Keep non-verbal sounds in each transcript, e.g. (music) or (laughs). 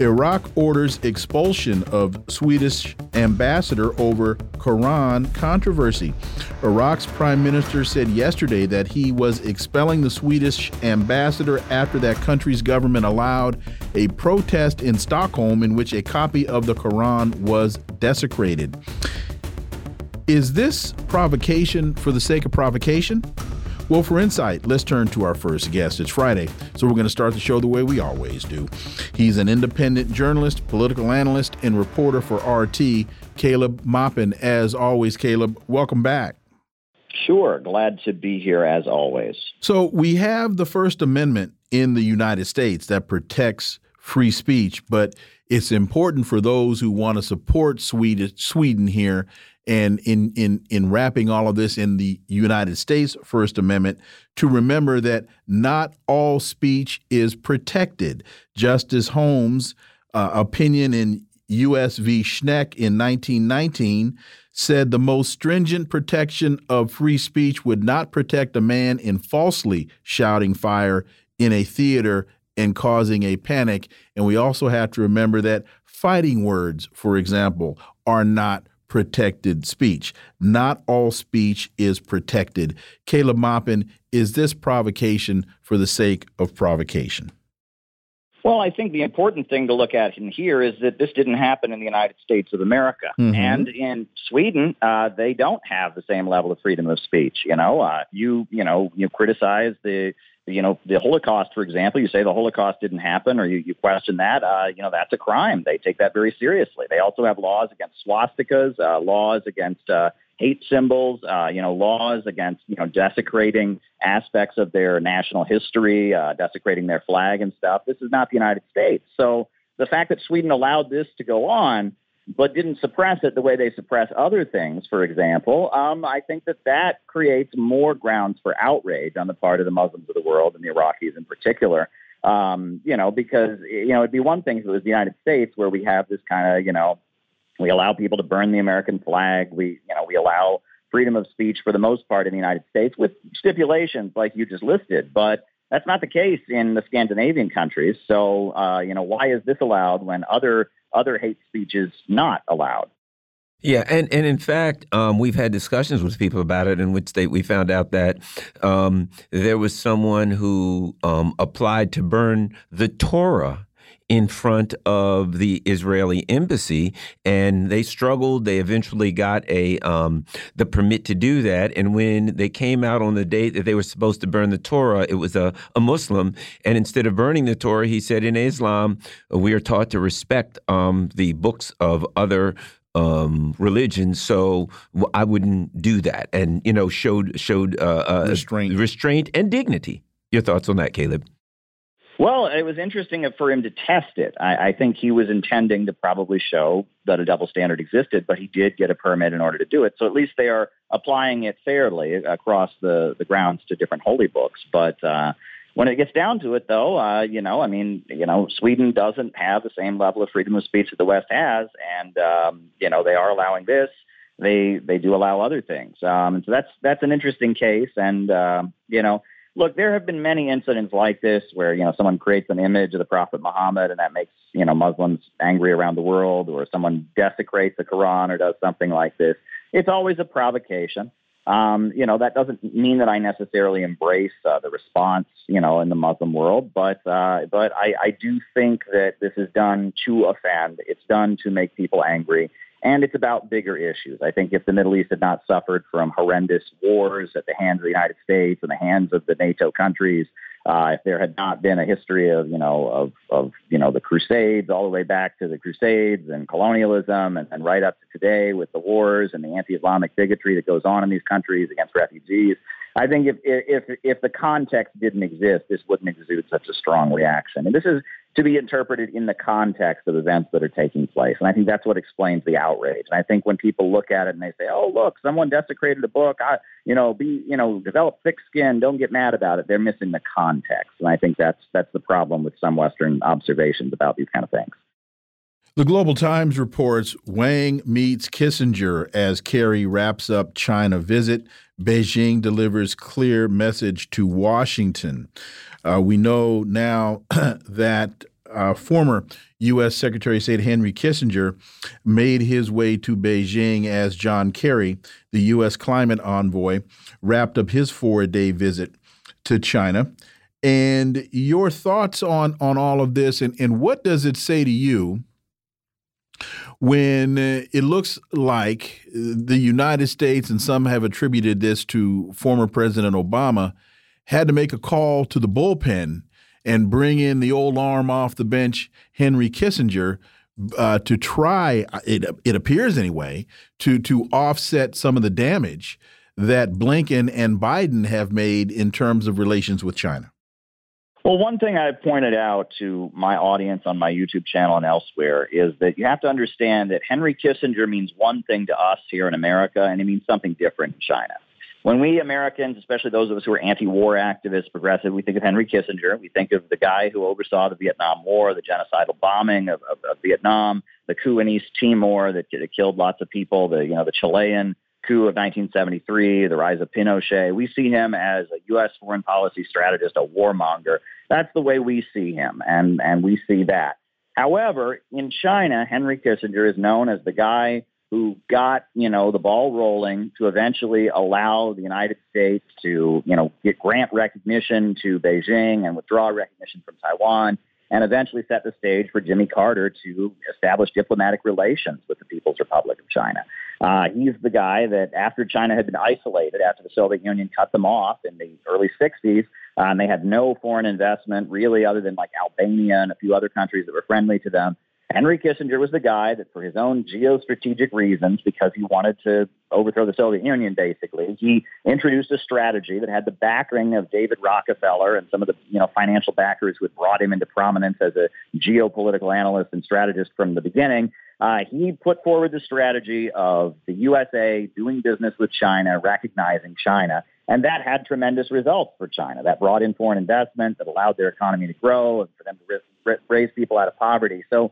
Iraq orders expulsion of Swedish ambassador over Quran controversy. Iraq's prime minister said yesterday that he was expelling the Swedish ambassador after that country's government allowed a protest in Stockholm in which a copy of the Quran was desecrated. Is this provocation for the sake of provocation? Well, for insight, let's turn to our first guest. It's Friday, so we're going to start the show the way we always do. He's an independent journalist, political analyst, and reporter for RT, Caleb Maupin. As always, Caleb, welcome back. Sure, glad to be here as always. So, we have the First Amendment in the United States that protects free speech, but it's important for those who want to support Sweden, Sweden here and in in in wrapping all of this in the United States First Amendment to remember that not all speech is protected. Justice Holmes' uh, opinion in U.S. v. Schenck in 1919 said the most stringent protection of free speech would not protect a man in falsely shouting fire in a theater and causing a panic. And we also have to remember that fighting words, for example, are not protected speech. Not all speech is protected. Caleb Maupin, is this provocation for the sake of provocation? Well, I think the important thing to look at in here is that this didn't happen in the United States of America. Mm -hmm. And in Sweden, uh, they don't have the same level of freedom of speech. You know, uh, you, you know, you criticize the you know, the Holocaust, for example, you say the Holocaust didn't happen or you, you question that, uh, you know, that's a crime. They take that very seriously. They also have laws against swastikas, uh, laws against uh, hate symbols, uh, you know, laws against, you know, desecrating aspects of their national history, uh, desecrating their flag and stuff. This is not the United States. So the fact that Sweden allowed this to go on but didn't suppress it the way they suppress other things, for example, um, I think that that creates more grounds for outrage on the part of the Muslims of the world and the Iraqis in particular. Um, you know, because, you know, it'd be one thing if it was the United States where we have this kind of, you know, we allow people to burn the American flag. We, you know, we allow freedom of speech for the most part in the United States with stipulations like you just listed. But that's not the case in the Scandinavian countries. So, uh, you know, why is this allowed when other other hate speech is not allowed. Yeah, and, and in fact, um, we've had discussions with people about it, in which they, we found out that um, there was someone who um, applied to burn the Torah in front of the Israeli embassy, and they struggled. They eventually got a um, the permit to do that. And when they came out on the date that they were supposed to burn the Torah, it was a, a Muslim. And instead of burning the Torah, he said, "In Islam, we are taught to respect um, the books of other." Um, religion, so I wouldn't do that, and you know, showed showed uh, uh, restraint, restraint, and dignity. Your thoughts on that, Caleb? Well, it was interesting for him to test it. I, I, think he was intending to probably show that a double standard existed, but he did get a permit in order to do it. So at least they are applying it fairly across the, the grounds to different holy books. But uh, when it gets down to it, though, uh, you know, I mean, you know, Sweden doesn't have the same level of freedom of speech that the West has, and um, you know, they are allowing this. They they do allow other things, um, and so that's that's an interesting case. And uh, you know look, there have been many incidents like this where, you know, someone creates an image of the Prophet Muhammad and that makes, you know, Muslims angry around the world or someone desecrates the Quran or does something like this. It's always a provocation. Um, you know, that doesn't mean that I necessarily embrace uh, the response, you know, in the Muslim world, but uh, but I, I do think that this is done to offend. It's done to make people angry and it's about bigger issues. I think if the Middle East had not suffered from horrendous wars at the hands of the United States and the hands of the NATO countries, uh, if there had not been a history of you know of of you know the Crusades all the way back to the Crusades and colonialism, and, and right up to today with the wars and the anti-Islamic bigotry that goes on in these countries against refugees, I think if if if the context didn't exist, this wouldn't exude such a strong reaction. And this is to be interpreted in the context of events that are taking place. And I think that's what explains the outrage. And I think when people look at it and they say, "Oh, look, someone desecrated a book," I, you know, be you know, develop thick skin, don't get mad about it. They're missing the context. And I think that's that's the problem with some Western observations about these kind of things. The Global Times reports Wang meets Kissinger as Kerry wraps up China visit. Beijing delivers clear message to Washington. Uh, we know now (clears throat) that uh, former U.S. Secretary of State Henry Kissinger made his way to Beijing as John Kerry, the U.S. climate envoy, wrapped up his four day visit to China. And your thoughts on, on all of this, and, and what does it say to you? When uh, it looks like the United States, and some have attributed this to former President Obama, had to make a call to the bullpen and bring in the old arm off the bench, Henry Kissinger, uh, to try it. It appears anyway to to offset some of the damage that Blinken and Biden have made in terms of relations with China. Well, one thing I pointed out to my audience on my YouTube channel and elsewhere is that you have to understand that Henry Kissinger means one thing to us here in America, and it means something different in China. When we Americans, especially those of us who are anti-war activists, progressive, we think of Henry Kissinger. We think of the guy who oversaw the Vietnam War, the genocidal bombing of, of, of Vietnam, the coup in East Timor that, that killed lots of people, the you know the Chilean coup of 1973, the rise of Pinochet. We see him as a U.S. foreign policy strategist, a warmonger. That's the way we see him, and, and we see that. However, in China, Henry Kissinger is known as the guy who got, you know, the ball rolling to eventually allow the United States to, you know, get grant recognition to Beijing and withdraw recognition from Taiwan and eventually set the stage for Jimmy Carter to establish diplomatic relations with the People's Republic of China. Uh, he's the guy that, after China had been isolated, after the Soviet Union cut them off in the early 60s, uh, and they had no foreign investment really other than like Albania and a few other countries that were friendly to them. Henry Kissinger was the guy that, for his own geostrategic reasons, because he wanted to overthrow the Soviet Union, basically, he introduced a strategy that had the backing of David Rockefeller and some of the you know financial backers who had brought him into prominence as a geopolitical analyst and strategist from the beginning. Uh, he put forward the strategy of the USA doing business with China, recognizing China, and that had tremendous results for China. That brought in foreign investment, that allowed their economy to grow, and for them to raise people out of poverty. So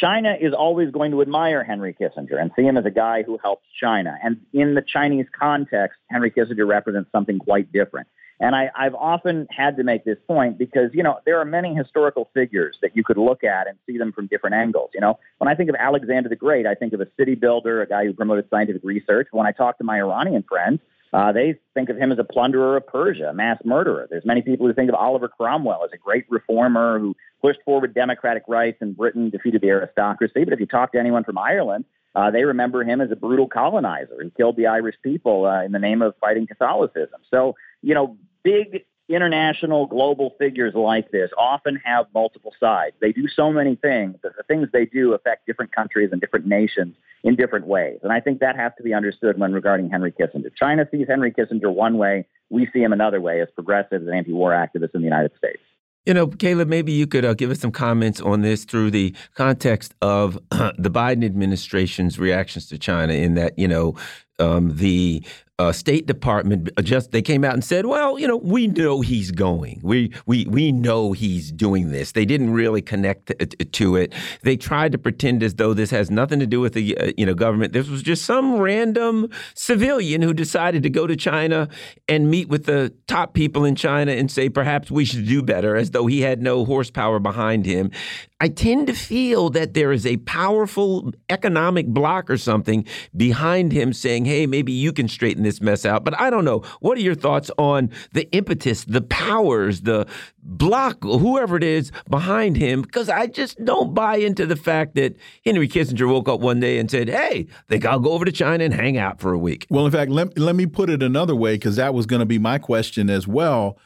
China is always going to admire Henry Kissinger and see him as a guy who helps China. And in the Chinese context, Henry Kissinger represents something quite different. And I, have often had to make this point because, you know, there are many historical figures that you could look at and see them from different angles. You know, when I think of Alexander the Great, I think of a city builder, a guy who promoted scientific research. When I talk to my Iranian friends, uh, they think of him as a plunderer of Persia, a mass murderer. There's many people who think of Oliver Cromwell as a great reformer who pushed forward democratic rights in Britain, defeated the aristocracy. But if you talk to anyone from Ireland, uh, they remember him as a brutal colonizer who killed the Irish people uh, in the name of fighting Catholicism. So, you know, big international global figures like this often have multiple sides. They do so many things, but the things they do affect different countries and different nations in different ways. And I think that has to be understood when regarding Henry Kissinger. China sees Henry Kissinger one way, we see him another way as progressives and anti war activists in the United States. You know, Caleb, maybe you could uh, give us some comments on this through the context of uh, (clears throat) the Biden administration's reactions to China, in that, you know, um, the uh, State Department just they came out and said, "Well, you know, we know he's going. We we we know he's doing this." They didn't really connect to it. They tried to pretend as though this has nothing to do with the uh, you know government. This was just some random civilian who decided to go to China and meet with the top people in China and say, "Perhaps we should do better," as though he had no horsepower behind him. I tend to feel that there is a powerful economic block or something behind him saying, "Hey, maybe you can straighten." this mess out. But I don't know. What are your thoughts on the impetus, the powers, the block, whoever it is behind him? Because I just don't buy into the fact that Henry Kissinger woke up one day and said, hey, think I'll go over to China and hang out for a week. Well, in fact, let, let me put it another way, because that was going to be my question as well.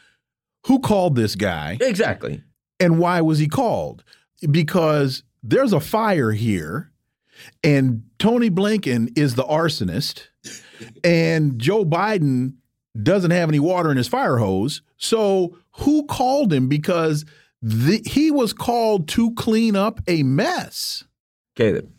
Who called this guy? Exactly. And why was he called? Because there's a fire here, and Tony Blinken is the arsonist and Joe Biden doesn't have any water in his fire hose. So who called him? Because the, he was called to clean up a mess. Caleb.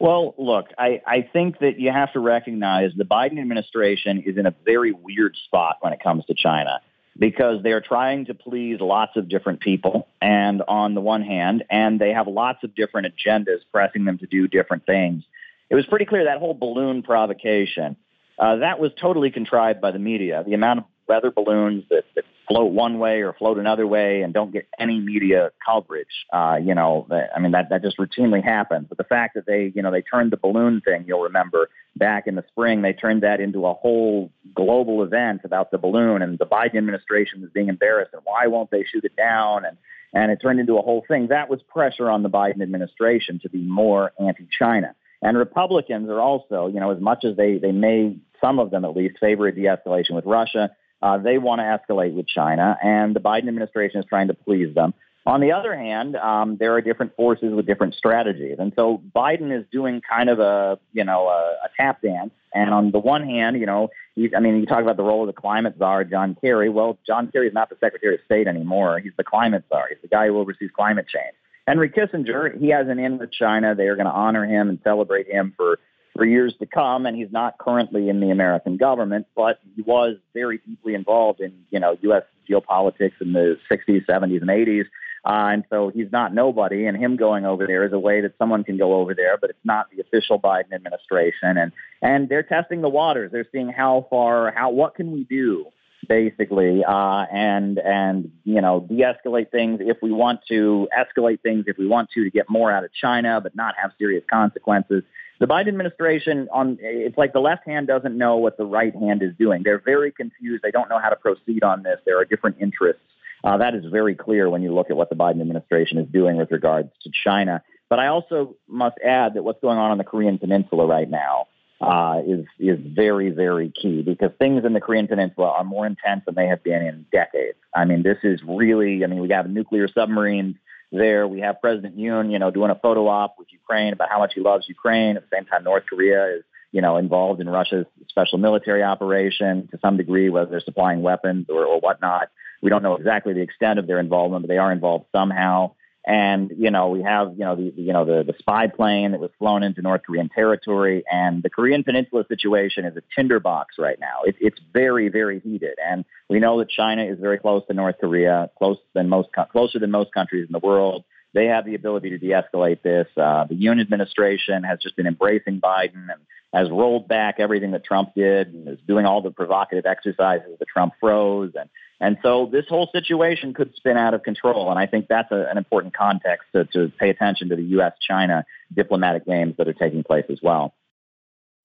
Well, look, I, I think that you have to recognize the Biden administration is in a very weird spot when it comes to China because they're trying to please lots of different people. And on the one hand, and they have lots of different agendas pressing them to do different things. It was pretty clear that whole balloon provocation, uh, that was totally contrived by the media. The amount of weather balloons that, that float one way or float another way and don't get any media coverage. Uh, you know, I mean that that just routinely happens. But the fact that they, you know, they turned the balloon thing, you'll remember back in the spring, they turned that into a whole global event about the balloon, and the Biden administration was being embarrassed, and why won't they shoot it down? And and it turned into a whole thing. That was pressure on the Biden administration to be more anti-China. And Republicans are also, you know, as much as they they may some of them at least favor a de-escalation with Russia uh, they want to escalate with China, and the Biden administration is trying to please them. On the other hand, um, there are different forces with different strategies, and so Biden is doing kind of a you know a, a tap dance. And on the one hand, you know, he's, I mean, you talk about the role of the climate czar, John Kerry. Well, John Kerry is not the Secretary of State anymore. He's the climate czar. He's the guy who oversees climate change. Henry Kissinger, he has an in with China. They are going to honor him and celebrate him for for years to come, and he's not currently in the American government, but he was very deeply involved in you know U.S. geopolitics in the 60s, 70s, and 80s. Uh, and so he's not nobody, and him going over there is a way that someone can go over there, but it's not the official Biden administration. And and they're testing the waters. They're seeing how far, how what can we do, basically, uh, and and you know de-escalate things if we want to, escalate things if we want to to get more out of China, but not have serious consequences the Biden administration on it's like the left hand doesn't know what the right hand is doing. They're very confused. They don't know how to proceed on this. There are different interests. Uh, that is very clear when you look at what the Biden administration is doing with regards to China. But I also must add that what's going on on the Korean Peninsula right now uh, is is very very key because things in the Korean Peninsula are more intense than they have been in decades. I mean, this is really. I mean, we have nuclear submarines there. We have President Yoon, you know, doing a photo op with Ukraine about how much he loves Ukraine. At the same time, North Korea is, you know, involved in Russia's special military operation to some degree, whether they're supplying weapons or, or whatnot. We don't know exactly the extent of their involvement, but they are involved somehow. And you know, we have you know the you know the, the spy plane that was flown into North Korean territory, and the Korean Peninsula situation is a tinderbox right now. It, it's very very heated, and we know that China is very close to North Korea, close than most closer than most countries in the world. They have the ability to de-escalate this. Uh, the Yoon administration has just been embracing Biden and has rolled back everything that Trump did and is doing all the provocative exercises that Trump froze and and so this whole situation could spin out of control. And I think that's a, an important context to, to pay attention to the U.S. China diplomatic games that are taking place as well.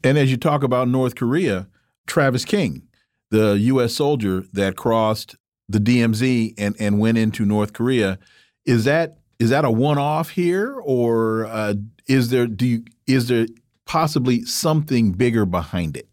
And as you talk about North Korea, Travis King, the U.S. soldier that crossed the DMZ and, and went into North Korea, is that is that a one off here, or uh, is there do you, is there possibly something bigger behind it?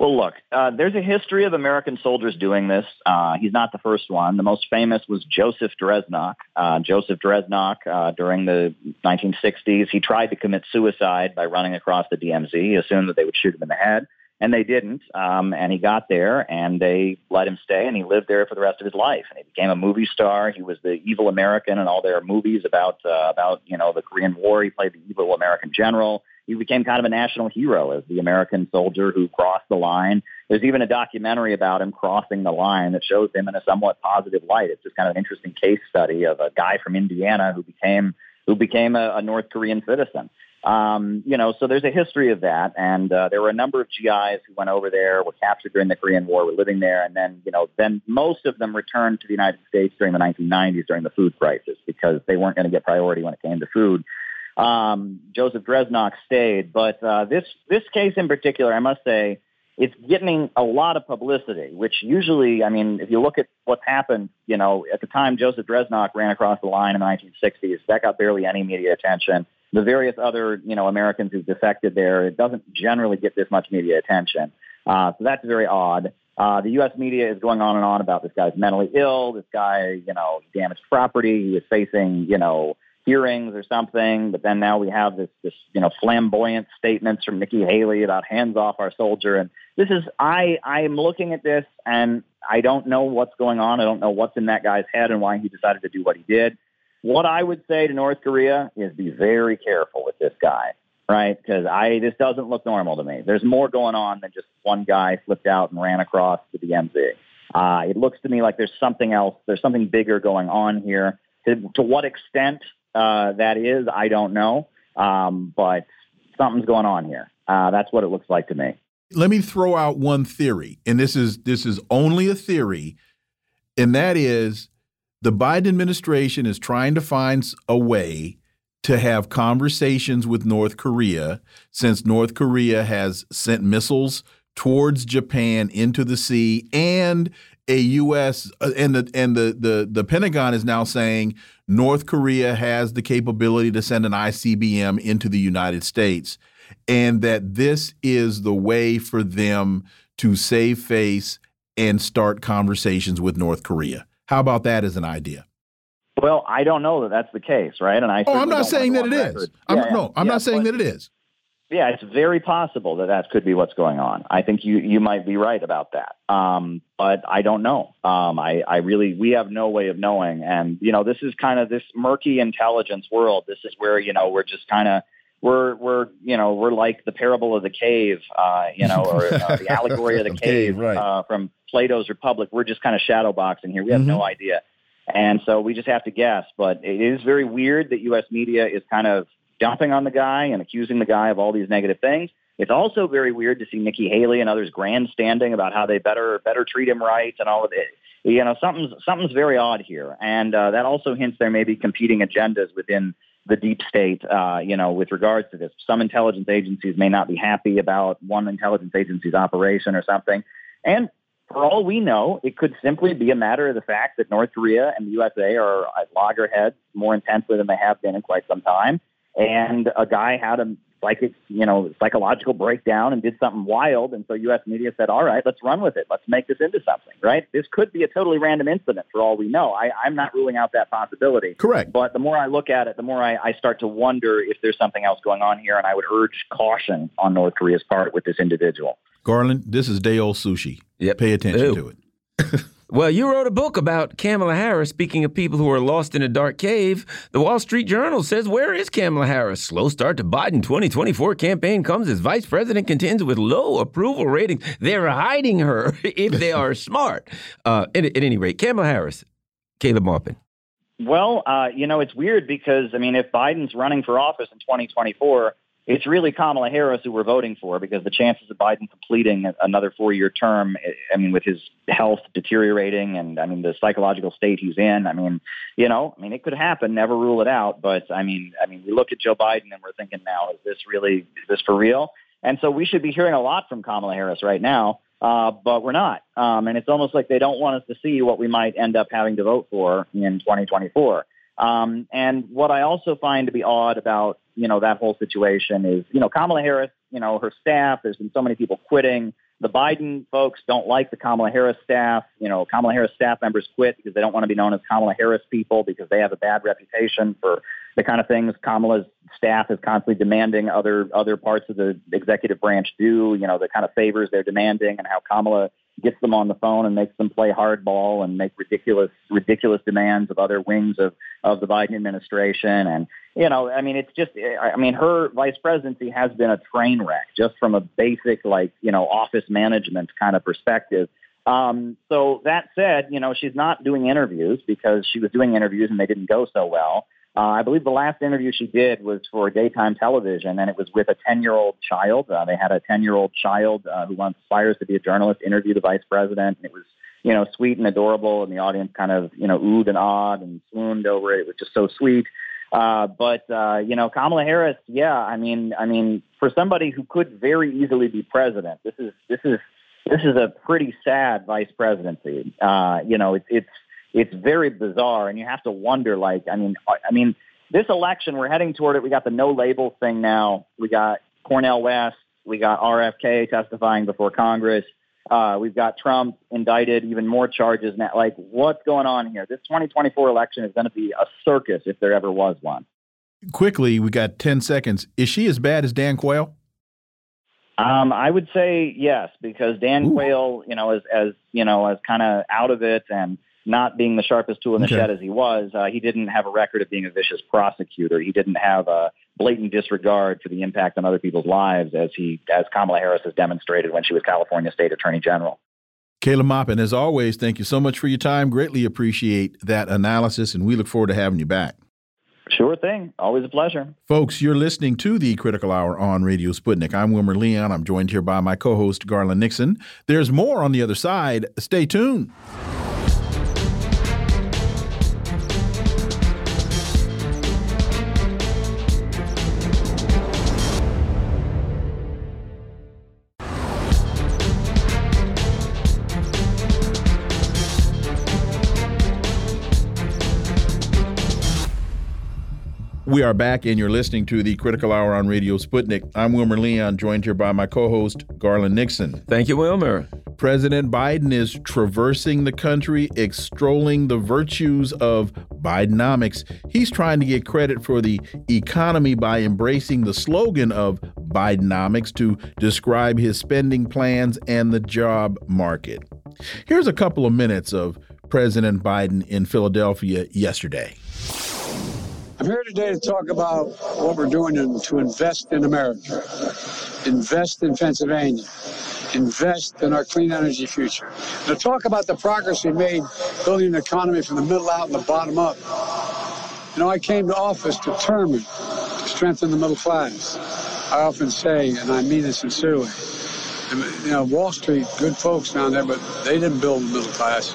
Well, look, uh, there's a history of American soldiers doing this. Uh, he's not the first one. The most famous was Joseph Dresnok. Uh, Joseph Dresnok, uh, during the 1960s, he tried to commit suicide by running across the DMZ. He assumed that they would shoot him in the head, and they didn't. Um, and he got there, and they let him stay, and he lived there for the rest of his life. And he became a movie star. He was the evil American in all their movies about uh, about you know the Korean War. He played the evil American general he became kind of a national hero as the American soldier who crossed the line. There's even a documentary about him crossing the line that shows him in a somewhat positive light. It's just kind of an interesting case study of a guy from Indiana who became who became a, a North Korean citizen. Um, you know, so there's a history of that, and uh, there were a number of GIs who went over there, were captured during the Korean War, were living there, and then, you know, then most of them returned to the United States during the 1990s during the food crisis because they weren't going to get priority when it came to food. Um, Joseph Dresnok stayed, but uh, this this case in particular, I must say, it's getting a lot of publicity. Which usually, I mean, if you look at what's happened, you know, at the time Joseph Dresnok ran across the line in the 1960s, that got barely any media attention. The various other, you know, Americans who defected there, it doesn't generally get this much media attention. Uh, so that's very odd. Uh, the U.S. media is going on and on about this guy's mentally ill. This guy, you know, damaged property. He was facing, you know, hearings or something. But then now we have this, this, you know, flamboyant statements from Nikki Haley about hands off our soldier. And this is, I, I am looking at this and I don't know what's going on. I don't know what's in that guy's head and why he decided to do what he did. What I would say to North Korea is be very careful with this guy, right? Because I, this doesn't look normal to me. There's more going on than just one guy flipped out and ran across to the DMZ. Uh, it looks to me like there's something else. There's something bigger going on here. To, to what extent uh, that is, I don't know. Um, but something's going on here. Uh, that's what it looks like to me. Let me throw out one theory, and this is this is only a theory, and that is the Biden administration is trying to find a way to have conversations with North Korea since North Korea has sent missiles towards Japan into the sea and a U.S. Uh, and the and the the the Pentagon is now saying North Korea has the capability to send an ICBM into the United States, and that this is the way for them to save face and start conversations with North Korea. How about that as an idea? Well, I don't know that that's the case, right? And I oh, I'm not saying that it is. I'm, yeah, no, I'm yeah, not saying that it is yeah, it's very possible that that could be what's going on. I think you you might be right about that. Um, but I don't know. Um, I I really we have no way of knowing. And you know, this is kind of this murky intelligence world. This is where you know we're just kind of we're we're you know we're like the parable of the cave, uh, you know, or uh, the allegory of the (laughs) cave right. uh, from Plato's Republic. We're just kind of shadow boxing here. We have mm-hmm. no idea, and so we just have to guess. But it is very weird that U.S. media is kind of dumping on the guy and accusing the guy of all these negative things. It's also very weird to see Nikki Haley and others grandstanding about how they better better treat him right and all of it. You know, something's something's very odd here, and uh, that also hints there may be competing agendas within the deep state. Uh, you know, with regards to this, some intelligence agencies may not be happy about one intelligence agency's operation or something, and for all we know, it could simply be a matter of the fact that North Korea and the USA are at loggerheads more intensely than they have been in quite some time and a guy had a psychic, you know, psychological breakdown and did something wild. And so U.S. media said, all right, let's run with it. Let's make this into something, right? This could be a totally random incident for all we know. I, I'm not ruling out that possibility. Correct. But the more I look at it, the more I, I start to wonder if there's something else going on here. And I would urge caution on North Korea's part with this individual. Garland, this is day old sushi. Yep. Pay attention Ew. to it. (laughs) Well, you wrote a book about Kamala Harris. Speaking of people who are lost in a dark cave, the Wall Street Journal says, Where is Kamala Harris? Slow start to Biden 2024 campaign comes as vice president contends with low approval ratings. They're hiding her (laughs) if they are (laughs) smart. Uh, at, at, any rate, Kamala Harris, Caleb Maupin. Well, uh, you know, it's weird because, I mean, if Biden's running for office in 2024, it's really Kamala Harris who we're voting for because the chances of Biden completing another four year term, I mean, with his health deteriorating and I mean, the psychological state he's in, I mean, you know, I mean, it could happen, never rule it out. But I mean, I mean, we look at Joe Biden and we're thinking now, is this really, is this for real? And so we should be hearing a lot from Kamala Harris right now, uh, but we're not. Um, and it's almost like they don't want us to see what we might end up having to vote for in 2024. Um, and what I also find to be odd about you know that whole situation is you know Kamala Harris, you know her staff. There's been so many people quitting. The Biden folks don't like the Kamala Harris staff. You know Kamala Harris staff members quit because they don't want to be known as Kamala Harris people because they have a bad reputation for the kind of things Kamala's staff is constantly demanding other other parts of the executive branch do. You know the kind of favors they're demanding and how Kamala gets them on the phone and makes them play hardball and make ridiculous ridiculous demands of other wings of of the Biden administration. And you know I mean it's just I mean her vice presidency has been a train wreck just from a basic like you know office management kind of perspective. Um, so that said you know she's not doing interviews because she was doing interviews and they didn't go so well uh, I believe the last interview she did was for daytime television, and it was with a 10 year old child. Uh, they had a 10 year old child uh, who aspires to be a journalist interview the vice president. And it was, you know, sweet and adorable, and the audience kind of, you know, oohed and awed and swooned over it. It was just so sweet. Uh, but uh, you know, Kamala Harris, yeah, I mean, I mean, for somebody who could very easily be president, this is this is this is a pretty sad vice presidency. Uh, you know, it's it's it's very bizarre, and you have to wonder. Like, I mean, I mean, this election, we're heading toward it. We got the no label thing now. We got Cornel West. We got RFK testifying before Congress. Uh, we've got Trump indicted, even more charges now. Like, what's going on here? This 2024 election is going to be a circus if there ever was one. quickly, we got 10 seconds. Is she as bad as Dan Quayle? Um, I would say yes, because Dan Ooh. Quayle, you know, as, as you know, as kind of out of it and not being the sharpest tool in the okay. shed as he was, uh, he didn't have a record of being a vicious prosecutor. He didn't have a blatant disregard for the impact on other people's lives, as he, as Kamala Harris has demonstrated when she was California State Attorney General. Caleb Maupin, as always, thank you so much for your time. Greatly appreciate that analysis, and we look forward to having you back. Sure thing. Always a pleasure. Folks, you're listening to the Critical Hour on Radio Sputnik. I'm Wilmer Leon. I'm joined here by my co host, Garland Nixon. There's more on the other side. Stay tuned. We are back, and you're listening to the Critical Hour on Radio Sputnik. I'm Wilmer Leon, joined here by my co host, Garland Nixon. Thank you, Wilmer. President Biden is traversing the country, extolling the virtues of Bidenomics. He's trying to get credit for the economy by embracing the slogan of Bidenomics to describe his spending plans and the job market. Here's a couple of minutes of President Biden in Philadelphia yesterday. I'm here today to talk about what we're doing to invest in America, invest in Pennsylvania, invest in our clean energy future. To talk about the progress we made building an economy from the middle out and the bottom up. You know, I came to office determined to strengthen the middle class. I often say, and I mean it sincerely, you know, Wall Street, good folks down there, but they didn't build the middle class.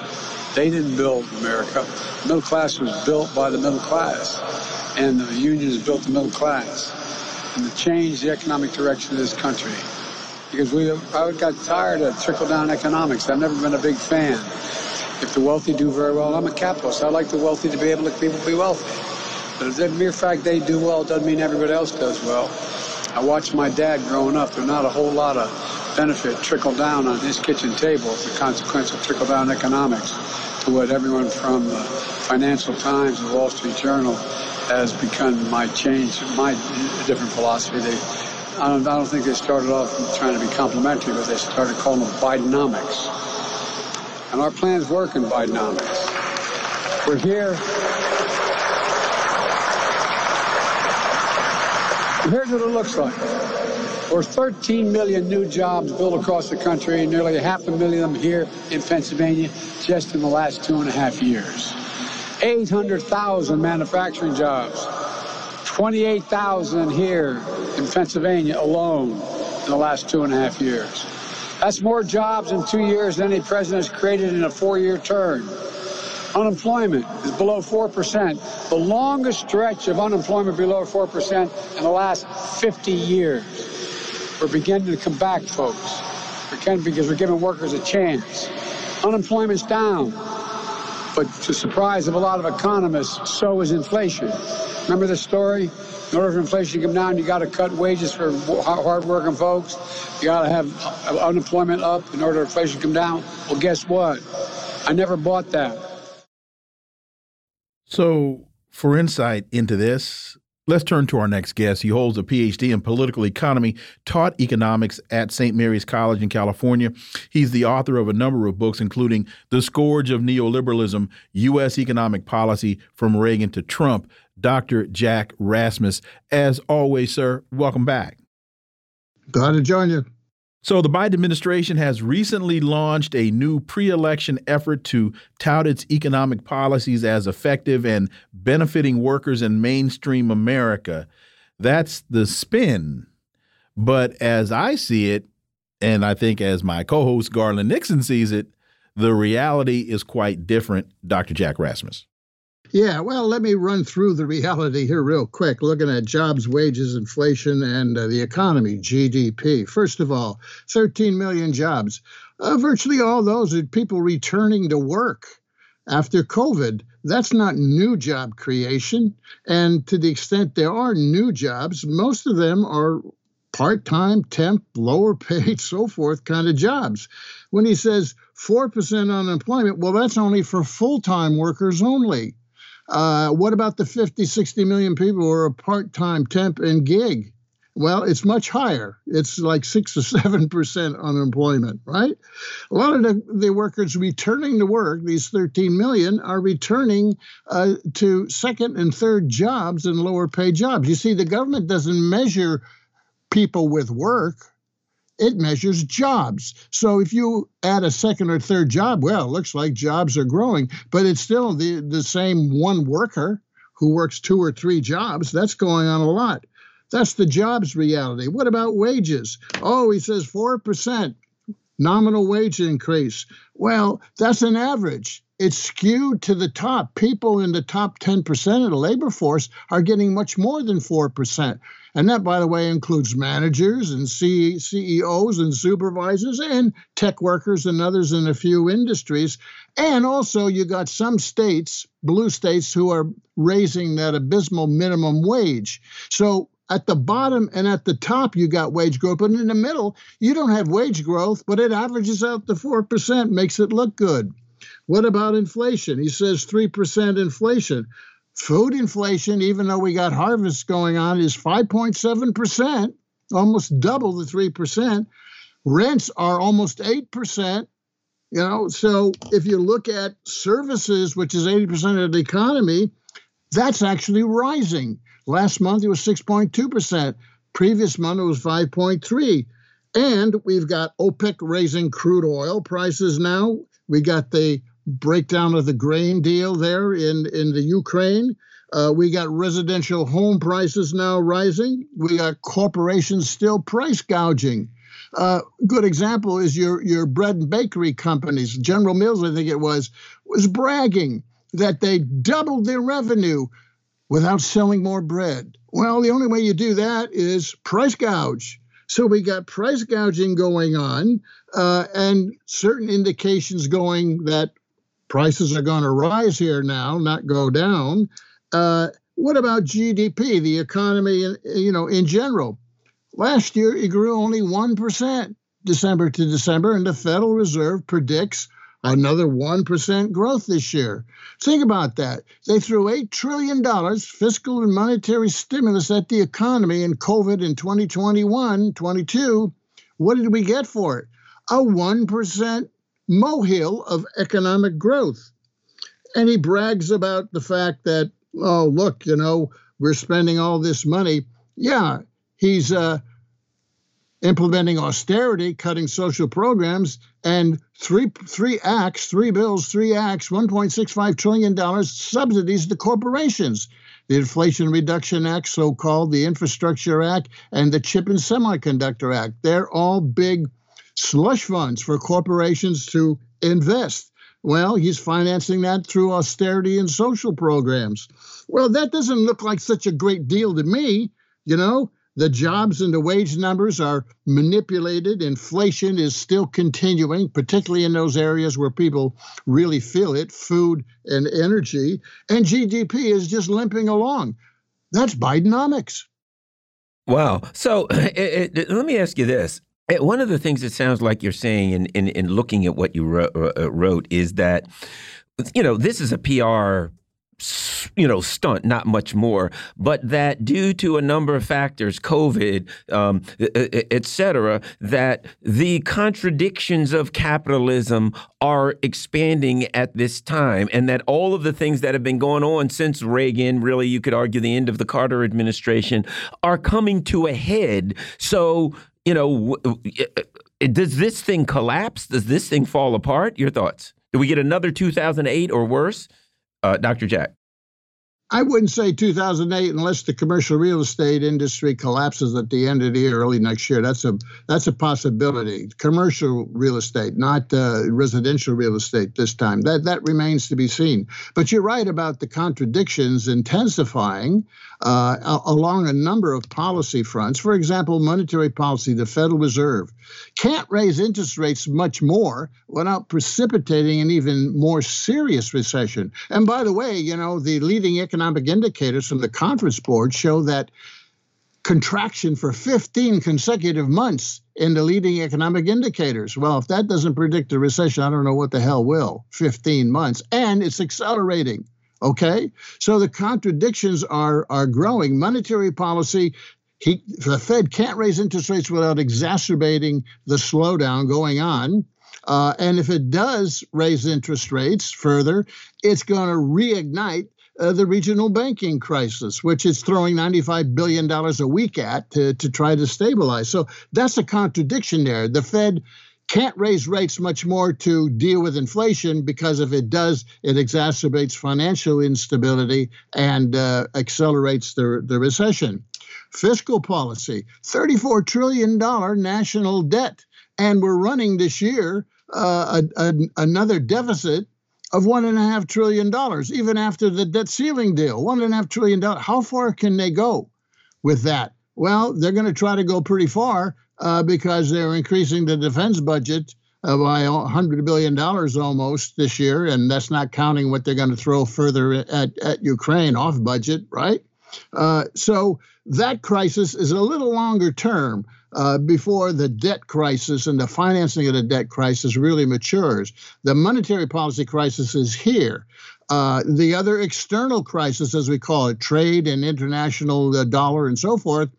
They didn't build America. The middle class was built by the middle class and the unions built the middle class and to change the economic direction of this country. Because we, I got tired of trickle-down economics. I've never been a big fan. If the wealthy do very well, I'm a capitalist. I like the wealthy to be able to people be wealthy. But the mere fact they do well doesn't mean everybody else does well. I watched my dad growing up. There's not a whole lot of benefit trickle down on his kitchen table as a consequence of trickle down economics to what everyone from the Financial Times, the Wall Street Journal, has become my change, my different philosophy. They, I don't, I don't think they started off trying to be complimentary, but they started calling them Bidenomics. And our plans work in Bidenomics. We're here. Here's what it looks like. There's 13 million new jobs built across the country, nearly half a million of them here in Pennsylvania just in the last two and a half years. 800,000 manufacturing jobs, 28,000 here in Pennsylvania alone in the last two and a half years. That's more jobs in two years than any president has created in a four-year term. Unemployment is below 4%, the longest stretch of unemployment below 4% in the last 50 years. We're beginning to come back, folks. We're because we're giving workers a chance. Unemployment's down. But to surprise of a lot of economists, so is inflation. Remember the story? In order for inflation to come down, you got to cut wages for hardworking folks. You got to have uh, unemployment up in order for inflation to come down. Well, guess what? I never bought that. So, for insight into this, Let's turn to our next guest. He holds a PhD in political economy, taught economics at St. Mary's College in California. He's the author of a number of books, including The Scourge of Neoliberalism U.S. Economic Policy from Reagan to Trump. Dr. Jack Rasmus. As always, sir, welcome back. Glad to join you. So, the Biden administration has recently launched a new pre election effort to tout its economic policies as effective and benefiting workers in mainstream America. That's the spin. But as I see it, and I think as my co host Garland Nixon sees it, the reality is quite different, Dr. Jack Rasmus. Yeah, well, let me run through the reality here real quick, looking at jobs, wages, inflation, and uh, the economy, GDP. First of all, 13 million jobs. Uh, virtually all those are people returning to work after COVID. That's not new job creation. And to the extent there are new jobs, most of them are part time, temp, lower paid, (laughs) so forth kind of jobs. When he says 4% unemployment, well, that's only for full time workers only. Uh, what about the 50, 60 million people who are a part time temp and gig? Well, it's much higher. It's like six or seven percent unemployment, right? A lot of the, the workers returning to work, these 13 million, are returning uh, to second and third jobs and lower paid jobs. You see, the government doesn't measure people with work, it measures jobs. So if you add a second or third job, well, it looks like jobs are growing, but it's still the, the same one worker who works two or three jobs. That's going on a lot. That's the jobs reality. What about wages? Oh, he says 4% nominal wage increase. Well, that's an average. It's skewed to the top. People in the top 10% of the labor force are getting much more than 4%. And that, by the way, includes managers and C- CEOs and supervisors and tech workers and others in a few industries. And also, you got some states, blue states, who are raising that abysmal minimum wage. So at the bottom and at the top, you got wage growth, but in the middle, you don't have wage growth, but it averages out to 4%, makes it look good. What about inflation? He says 3% inflation. Food inflation, even though we got harvests going on, is 5.7%, almost double the 3%. Rents are almost 8%. You know, so if you look at services, which is 80% of the economy, that's actually rising. Last month it was 6.2%. Previous month it was 5.3. And we've got OPEC raising crude oil prices now. We got the breakdown of the grain deal there in, in the Ukraine. Uh, we got residential home prices now rising. We got corporations still price gouging. Uh, good example is your your bread and bakery companies. General Mills, I think it was, was bragging that they doubled their revenue without selling more bread. Well, the only way you do that is price gouge. So we got price gouging going on, uh, and certain indications going that prices are going to rise here now, not go down. Uh, what about GDP, the economy, you know, in general? Last year, it grew only one percent, December to December, and the Federal Reserve predicts another 1% growth this year. Think about that. They threw $8 trillion fiscal and monetary stimulus at the economy in COVID in 2021 22. What did we get for it? A 1% molehill of economic growth. And he brags about the fact that, oh, look, you know, we're spending all this money. Yeah, he's uh, implementing austerity, cutting social programs, and three three acts, three bills, three acts, 1.65 trillion dollars subsidies to corporations. The Inflation Reduction Act, so called, the Infrastructure Act, and the Chip and Semiconductor Act. They're all big slush funds for corporations to invest. Well, he's financing that through austerity and social programs. Well, that doesn't look like such a great deal to me. You know, the jobs and the wage numbers are manipulated. Inflation is still continuing, particularly in those areas where people really feel it food and energy. And GDP is just limping along. That's Bidenomics. Wow. So (clears throat) it, it, let me ask you this. One of the things it sounds like you're saying in, in, in looking at what you wrote, uh, wrote is that, you know, this is a PR you know, stunt, not much more, but that due to a number of factors, COVID, um, et cetera, that the contradictions of capitalism are expanding at this time, and that all of the things that have been going on since Reagan, really, you could argue the end of the Carter administration, are coming to a head. So, you know, does this thing collapse? Does this thing fall apart? Your thoughts? Do we get another 2008 or worse? uh, Dr. Jack? I wouldn't say 2008 unless the commercial real estate industry collapses at the end of the year, early next year. That's a that's a possibility. Commercial real estate, not uh, residential real estate this time. That that remains to be seen. But you're right about the contradictions intensifying uh, along a number of policy fronts. For example, monetary policy, the Federal Reserve can't raise interest rates much more without precipitating an even more serious recession. And by the way, you know the leading economic indicators from the conference board show that contraction for 15 consecutive months in the leading economic indicators. Well, if that doesn't predict a recession, I don't know what the hell will. 15 months. And it's accelerating. Okay, so the contradictions are are growing. Monetary policy. He, the Fed can't raise interest rates without exacerbating the slowdown going on. Uh, and if it does raise interest rates further, it's going to reignite uh, the regional banking crisis, which it's throwing $95 billion a week at to, to try to stabilize. So that's a contradiction there. The Fed can't raise rates much more to deal with inflation because if it does, it exacerbates financial instability and uh, accelerates the, the recession. Fiscal policy $34 trillion national debt. And we're running this year uh, a, a, another deficit of one and a half trillion dollars, even after the debt ceiling deal. One and a half trillion dollars. How far can they go with that? Well, they're going to try to go pretty far uh, because they're increasing the defense budget uh, by $100 billion almost this year. And that's not counting what they're going to throw further at, at Ukraine off budget, right? Uh, so that crisis is a little longer term uh, before the debt crisis and the financing of the debt crisis really matures. The monetary policy crisis is here. Uh, the other external crisis, as we call it, trade and international uh, dollar and so forth,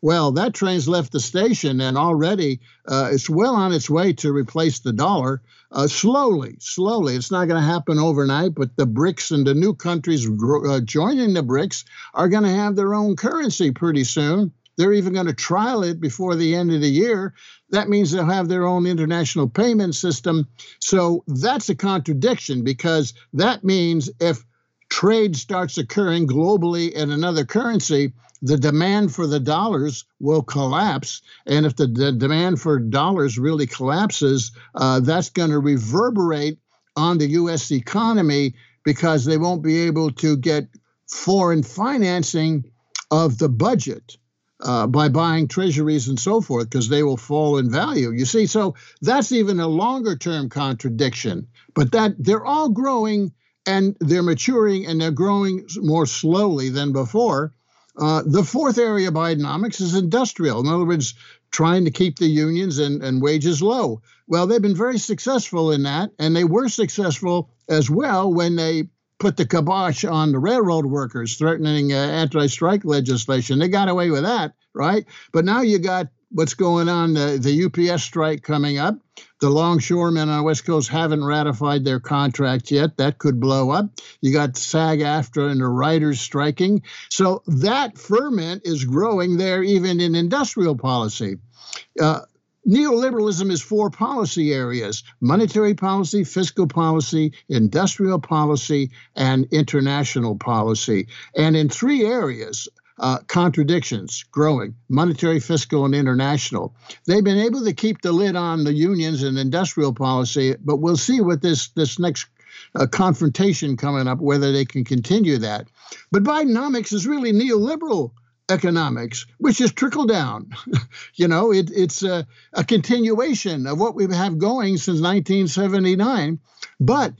well, that train's left the station and already uh, it's well on its way to replace the dollar. Uh, slowly, slowly. It's not going to happen overnight, but the BRICS and the new countries uh, joining the BRICS are going to have their own currency pretty soon. They're even going to trial it before the end of the year. That means they'll have their own international payment system. So that's a contradiction because that means if trade starts occurring globally in another currency, the demand for the dollars will collapse. And if the, demand for dollars really collapses, uh, that's going to reverberate on the U.S. economy because they won't be able to get foreign financing of the budget uh, by buying treasuries and so forth because they will fall in value. You see, so that's even a longer term contradiction. But that they're all growing and they're maturing and they're growing more slowly than before. Uh, the fourth area of Bidenomics is industrial. In other words, trying to keep the unions and, and wages low. Well, they've been very successful in that, and they were successful as well when they put the kibosh on the railroad workers, threatening uh, anti-strike legislation. They got away with that, right? But now you got what's going on the, the UPS strike coming up. The longshoremen on the West Coast haven't ratified their contract yet. That could blow up. You got SAG AFTRA and the writers striking. So that ferment is growing there, even in industrial policy. Uh, neoliberalism is four policy areas monetary policy, fiscal policy, industrial policy, and international policy. And in three areas, uh, contradictions growing monetary, fiscal, and international. They've been able to keep the lid on the unions and industrial policy, but we'll see what this, this next uh, confrontation coming up, whether they can continue that. But Bidenomics is really neoliberal economics, which is trickle down. (laughs) you know, it, it's a, a, continuation of what we have going since 1979, but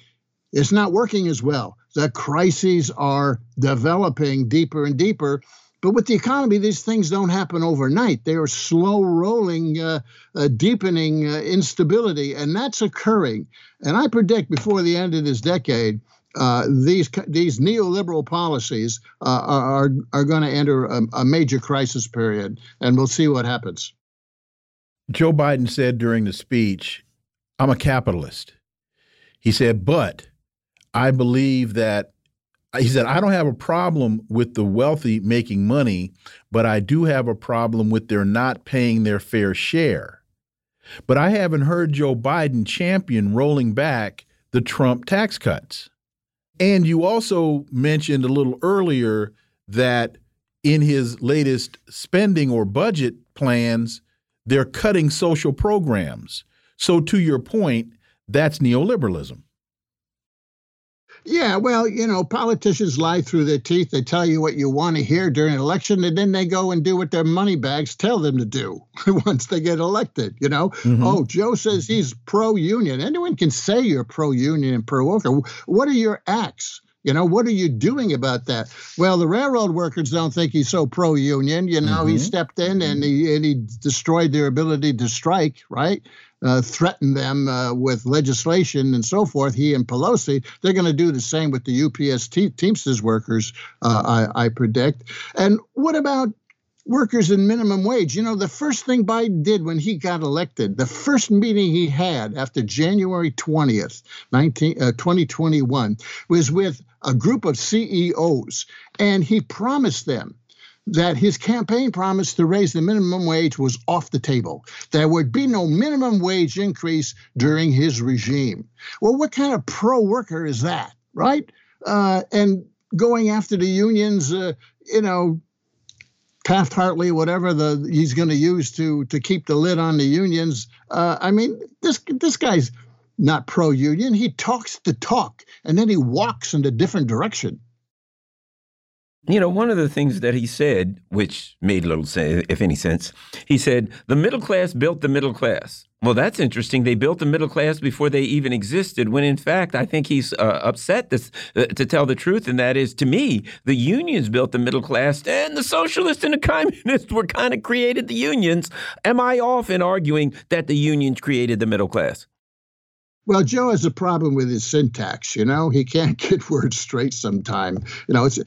it's not working as well. The crises are developing deeper and deeper. But with the economy, these things don't happen overnight. They are slow rolling, uh, uh, deepening uh, instability, and that's occurring. And I predict before the end of this decade, uh, these these neoliberal policies uh, are are going to enter a, a, major crisis period, and we'll see what happens. Joe Biden said during the speech, "I'm a capitalist." He said, "But I believe that." He said, "I don't have a problem with the wealthy making money, but I do have a problem with their not paying their fair share." But I haven't heard Joe Biden champion rolling back the Trump tax cuts. And you also mentioned a little earlier that in his latest spending or budget plans, they're cutting social programs. So, to your point, that's neoliberalism. Yeah, well, you know, politicians lie through their teeth. They tell you what you want to hear during an election, and then they go and do what their money bags tell them to do (laughs) once they get elected. You know, mm-hmm. oh, Joe says he's pro union. Anyone can say you're pro union and pro worker. What are your acts? You know, what are you doing about that? Well, the railroad workers don't think he's so pro union. You know, mm-hmm. he stepped in and he, and he destroyed their ability to strike, right? Uh, threaten them uh, with legislation and so forth. He and Pelosi, they're going to do the same with the UPS te- Teamsters workers, uh, I, I predict. And what about workers in minimum wage. You know, the first thing Biden did when he got elected, the first meeting he had after January 20th, 19, uh, 2021, was with a group of CEOs, and he promised them that his campaign promise to raise the minimum wage was off the table. There would be no minimum wage increase during his regime. Well, what kind of pro worker is that, right? Uh, and going after the unions, uh, you know, Taft Hartley, whatever the he's going to use to to keep the lid on the unions. Uh, I mean, this this guy's not pro union. He talks the talk, and then he walks in a different direction. You know, one of the things that he said, which made little sense, if any sense, he said, the middle class built the middle class. Well, that's interesting. They built the middle class before they even existed, when in fact, I think he's uh, upset this, uh, to tell the truth. And that is, to me, the unions built the middle class, and the socialists and the (laughs) communists were kind of created the unions. Am I off in arguing that the unions created the middle class? Well, Joe has a problem with his syntax. You know, he can't (laughs) get words straight sometime. You know, it's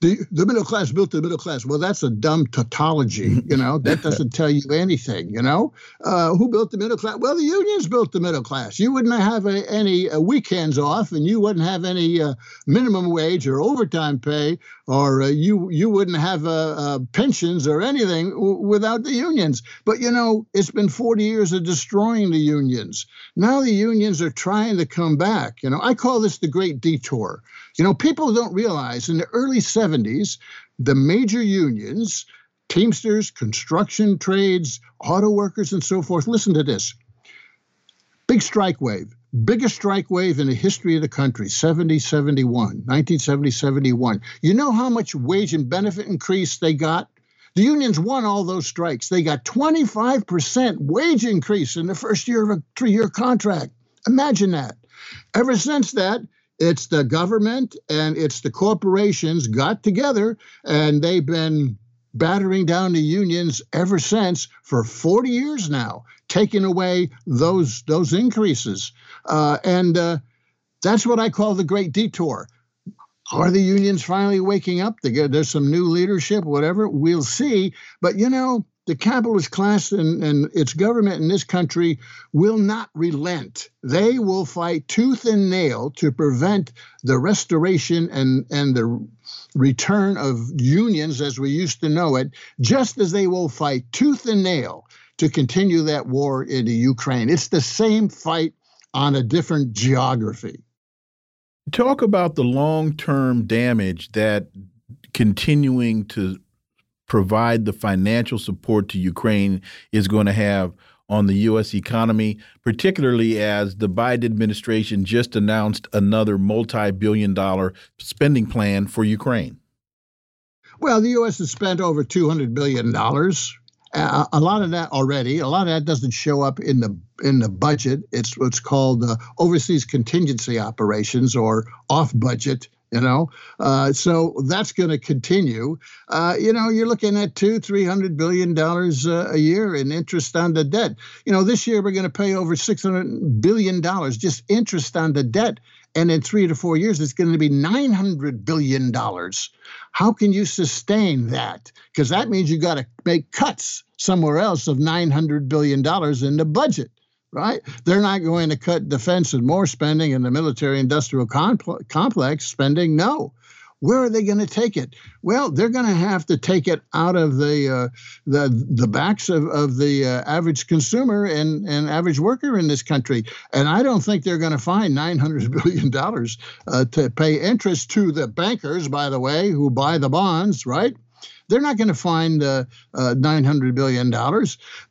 the, the middle class built the middle class. Well, that's a dumb tautology. You know, (laughs) that doesn't tell you anything. You know, uh, who built the middle class? Well, the unions built the middle class. You wouldn't have a, any uh, weekends off, and you wouldn't have any uh, minimum wage or overtime pay, or uh, you you wouldn't have uh, uh, pensions or anything w- without the unions. But you know, it's been 40 years of destroying the unions. Now the unions are trying to come back. You know, I call this the great detour. You know, people don't realize in the early 70s, the major unions, Teamsters, construction trades, auto workers, and so forth, listen to this big strike wave, biggest strike wave in the history of the country, 70 71, 1970 71. You know how much wage and benefit increase they got? The unions won all those strikes. They got 25% wage increase in the first year of a three year contract. Imagine that. Ever since that, it's the government and it's the corporations got together and they've been battering down the unions ever since for 40 years now, taking away those those increases. Uh, and uh, that's what I call the great detour. Are the unions finally waking up? There's some new leadership, whatever. We'll see. But you know, the capitalist class and, and its government in this country will not relent. They will fight tooth and nail to prevent the restoration and, and the return of unions as we used to know it, just as they will fight tooth and nail to continue that war in the Ukraine. It's the same fight on a different geography. Talk about the long term damage that continuing to provide the financial support to Ukraine is going to have on the U.S. economy, particularly as the Biden administration just announced another multi billion dollar spending plan for Ukraine? Well, the U.S. has spent over $200 billion. Uh, a lot of that already. A lot of that doesn't show up in the in the budget. It's what's called uh, overseas contingency operations or off budget you know? Uh, so that's going to continue. Uh, you know you're looking at two three hundred billion dollars uh, a year in interest on the debt. You know this year we're going to pay over 600 billion dollars just interest on the debt. And in three to four years it's going to be 900 billion dollars. How can you sustain that? Because that means you got to make cuts somewhere else of 900 billion dollars in the budget right? They're not going to cut defense and more spending in the military industrial complex spending. No. Where are they going to take it? Well, they're going to have to take it out of the uh, the the backs of, of the uh, average consumer and, and average worker in this country. And I don't think they're going to find nine hundred (laughs) billion dollars uh, to pay interest to the bankers, by the way, who buy the bonds, right? They're not going to find uh, uh, $900 billion,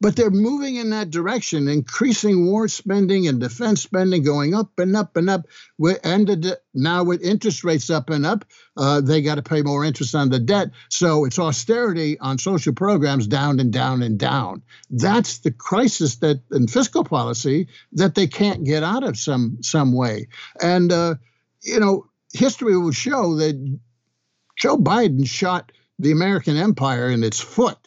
but they're moving in that direction, increasing war spending and defense spending going up and up and up. And now with interest rates up and up, uh, they got to pay more interest on the debt. So it's austerity on social programs down and down and down. That's the crisis that in fiscal policy that they can't get out of some some way. And uh, you know, history will show that Joe Biden shot the American empire in its foot,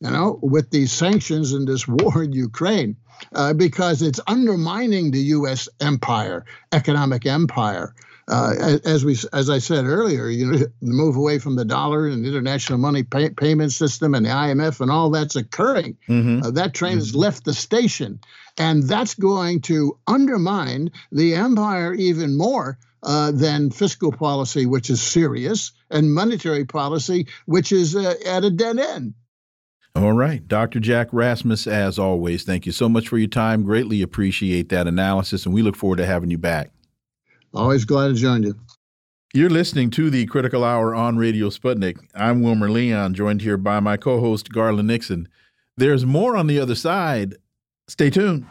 you know, with these sanctions and this war in Ukraine, uh, because it's undermining the U.S. empire, economic empire. Uh, as we, as I said earlier, you know, (laughs) the move away from the dollar and the international money pay, payment system and the IMF and all that's occurring. Mm-hmm. Uh, that train mm-hmm. has left the station, and that's going to undermine the empire even more uh, than fiscal policy, which is serious, and monetary policy, which is uh, at a dead end. All right. Dr. Jack Rasmus, as always, thank you so much for your time. Greatly appreciate that analysis, and we look forward to having you back. Always glad to join you. You're listening to the Critical Hour on Radio Sputnik. I'm Wilmer Leon, joined here by my co host, Garland Nixon. There's more on the other side. Stay tuned.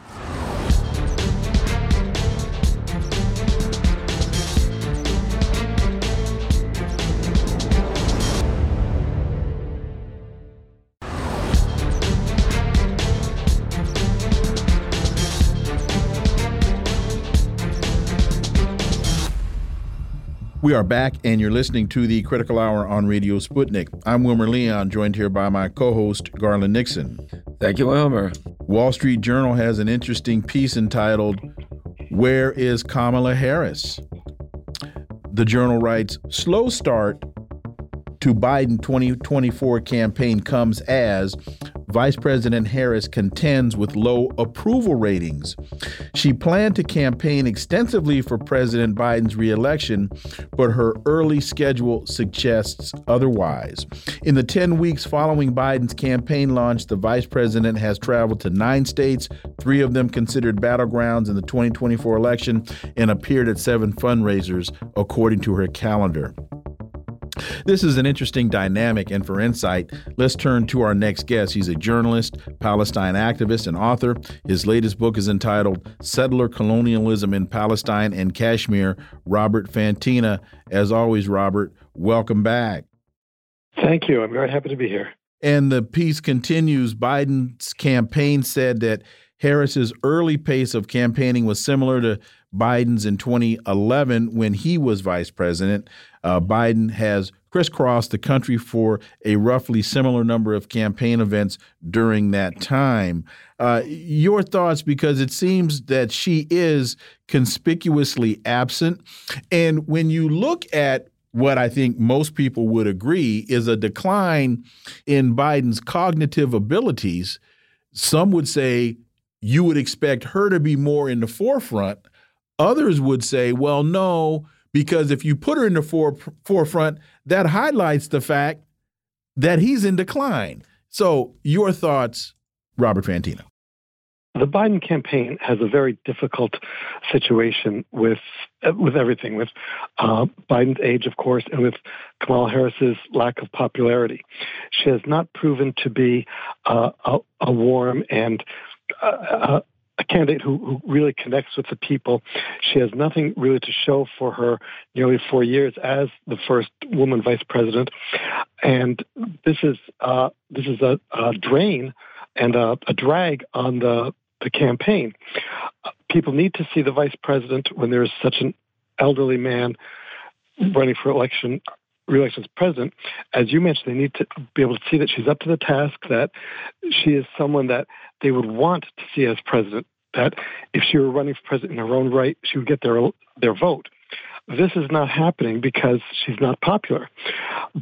We are back, and you're listening to the Critical Hour on Radio Sputnik. I'm Wilmer Leon, joined here by my co host, Garland Nixon. Thank you, Wilmer. Wall Street Journal has an interesting piece entitled, Where is Kamala Harris? The journal writes Slow start to Biden 2024 campaign comes as Vice President Harris contends with low approval ratings. She planned to campaign extensively for President Biden's reelection, but her early schedule suggests otherwise. In the 10 weeks following Biden's campaign launch, the vice president has traveled to nine states, three of them considered battlegrounds in the 2024 election, and appeared at seven fundraisers, according to her calendar. This is an interesting dynamic, and for insight, let's turn to our next guest. He's a journalist, Palestine activist, and author. His latest book is entitled Settler Colonialism in Palestine and Kashmir. Robert Fantina. As always, Robert, welcome back. Thank you. I'm very happy to be here. And the piece continues Biden's campaign said that Harris's early pace of campaigning was similar to Biden's in 2011 when he was vice president. Uh, Biden has crisscrossed the country for a roughly similar number of campaign events during that time. Uh, your thoughts, because it seems that she is conspicuously absent. And when you look at what I think most people would agree is a decline in Biden's cognitive abilities, some would say you would expect her to be more in the forefront. Others would say, well, no, because if you put her in the fore, forefront, that highlights the fact that he's in decline. So, your thoughts, Robert Fantina? The Biden campaign has a very difficult situation with with everything, with uh, Biden's age, of course, and with Kamala Harris's lack of popularity. She has not proven to be uh, a, a warm and uh, uh a candidate who, who really connects with the people. She has nothing really to show for her nearly four years as the first woman vice president, and this is uh, this is a, a drain and a, a, drag on the the campaign. People need to see the vice president when there is such an elderly man running for election reelection as president, as you mentioned, they need to be able to see that she's up to the task, that she is someone that they would want to see as president, that if she were running for president in her own right, she would get their, their vote. This is not happening because she's not popular.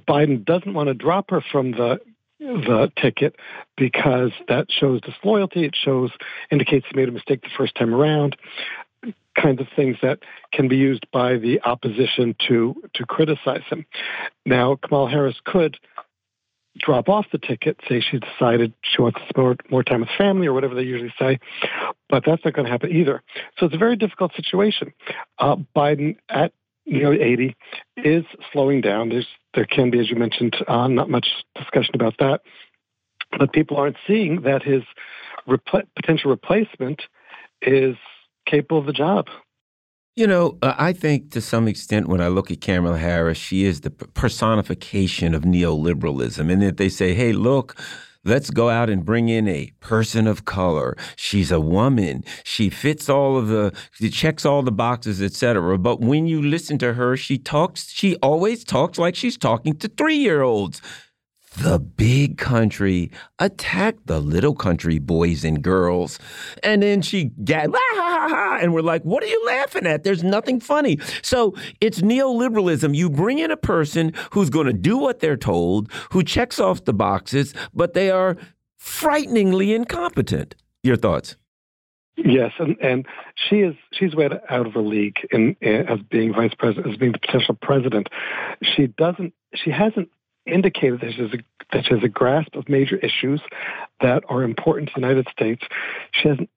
Biden doesn't want to drop her from the the ticket because that shows disloyalty. It shows indicates he made a mistake the first time around kinds of things that can be used by the opposition to to criticize him. Now, Kamala Harris could drop off the ticket, say she decided she wants to spend more time with family or whatever they usually say, but that's not going to happen either. So it's a very difficult situation. Uh, Biden at nearly 80 is slowing down. There's there can be, as you mentioned, uh, not much discussion about that, but people aren't seeing that his repl- potential replacement is capable of the job. You know, uh, I think to some extent when I look at Kamala Harris, she is the personification of neoliberalism. And that they say, hey, look, let's go out and bring in a person of color. She's a woman. She fits all of the, she checks all the boxes, etc. But when you listen to her, she talks, she always talks like she's talking to three year olds the big country attacked the little country boys and girls. And then she gagged, ah, and we're like, what are you laughing at? There's nothing funny. So it's neoliberalism. You bring in a person who's going to do what they're told, who checks off the boxes, but they are frighteningly incompetent. Your thoughts? Yes, and, and she is she's way out of her league in, in as being vice president, as being the potential president. She doesn't she hasn't indicated that she, has a, that she has a grasp of major issues that are important to the United States. She hasn't,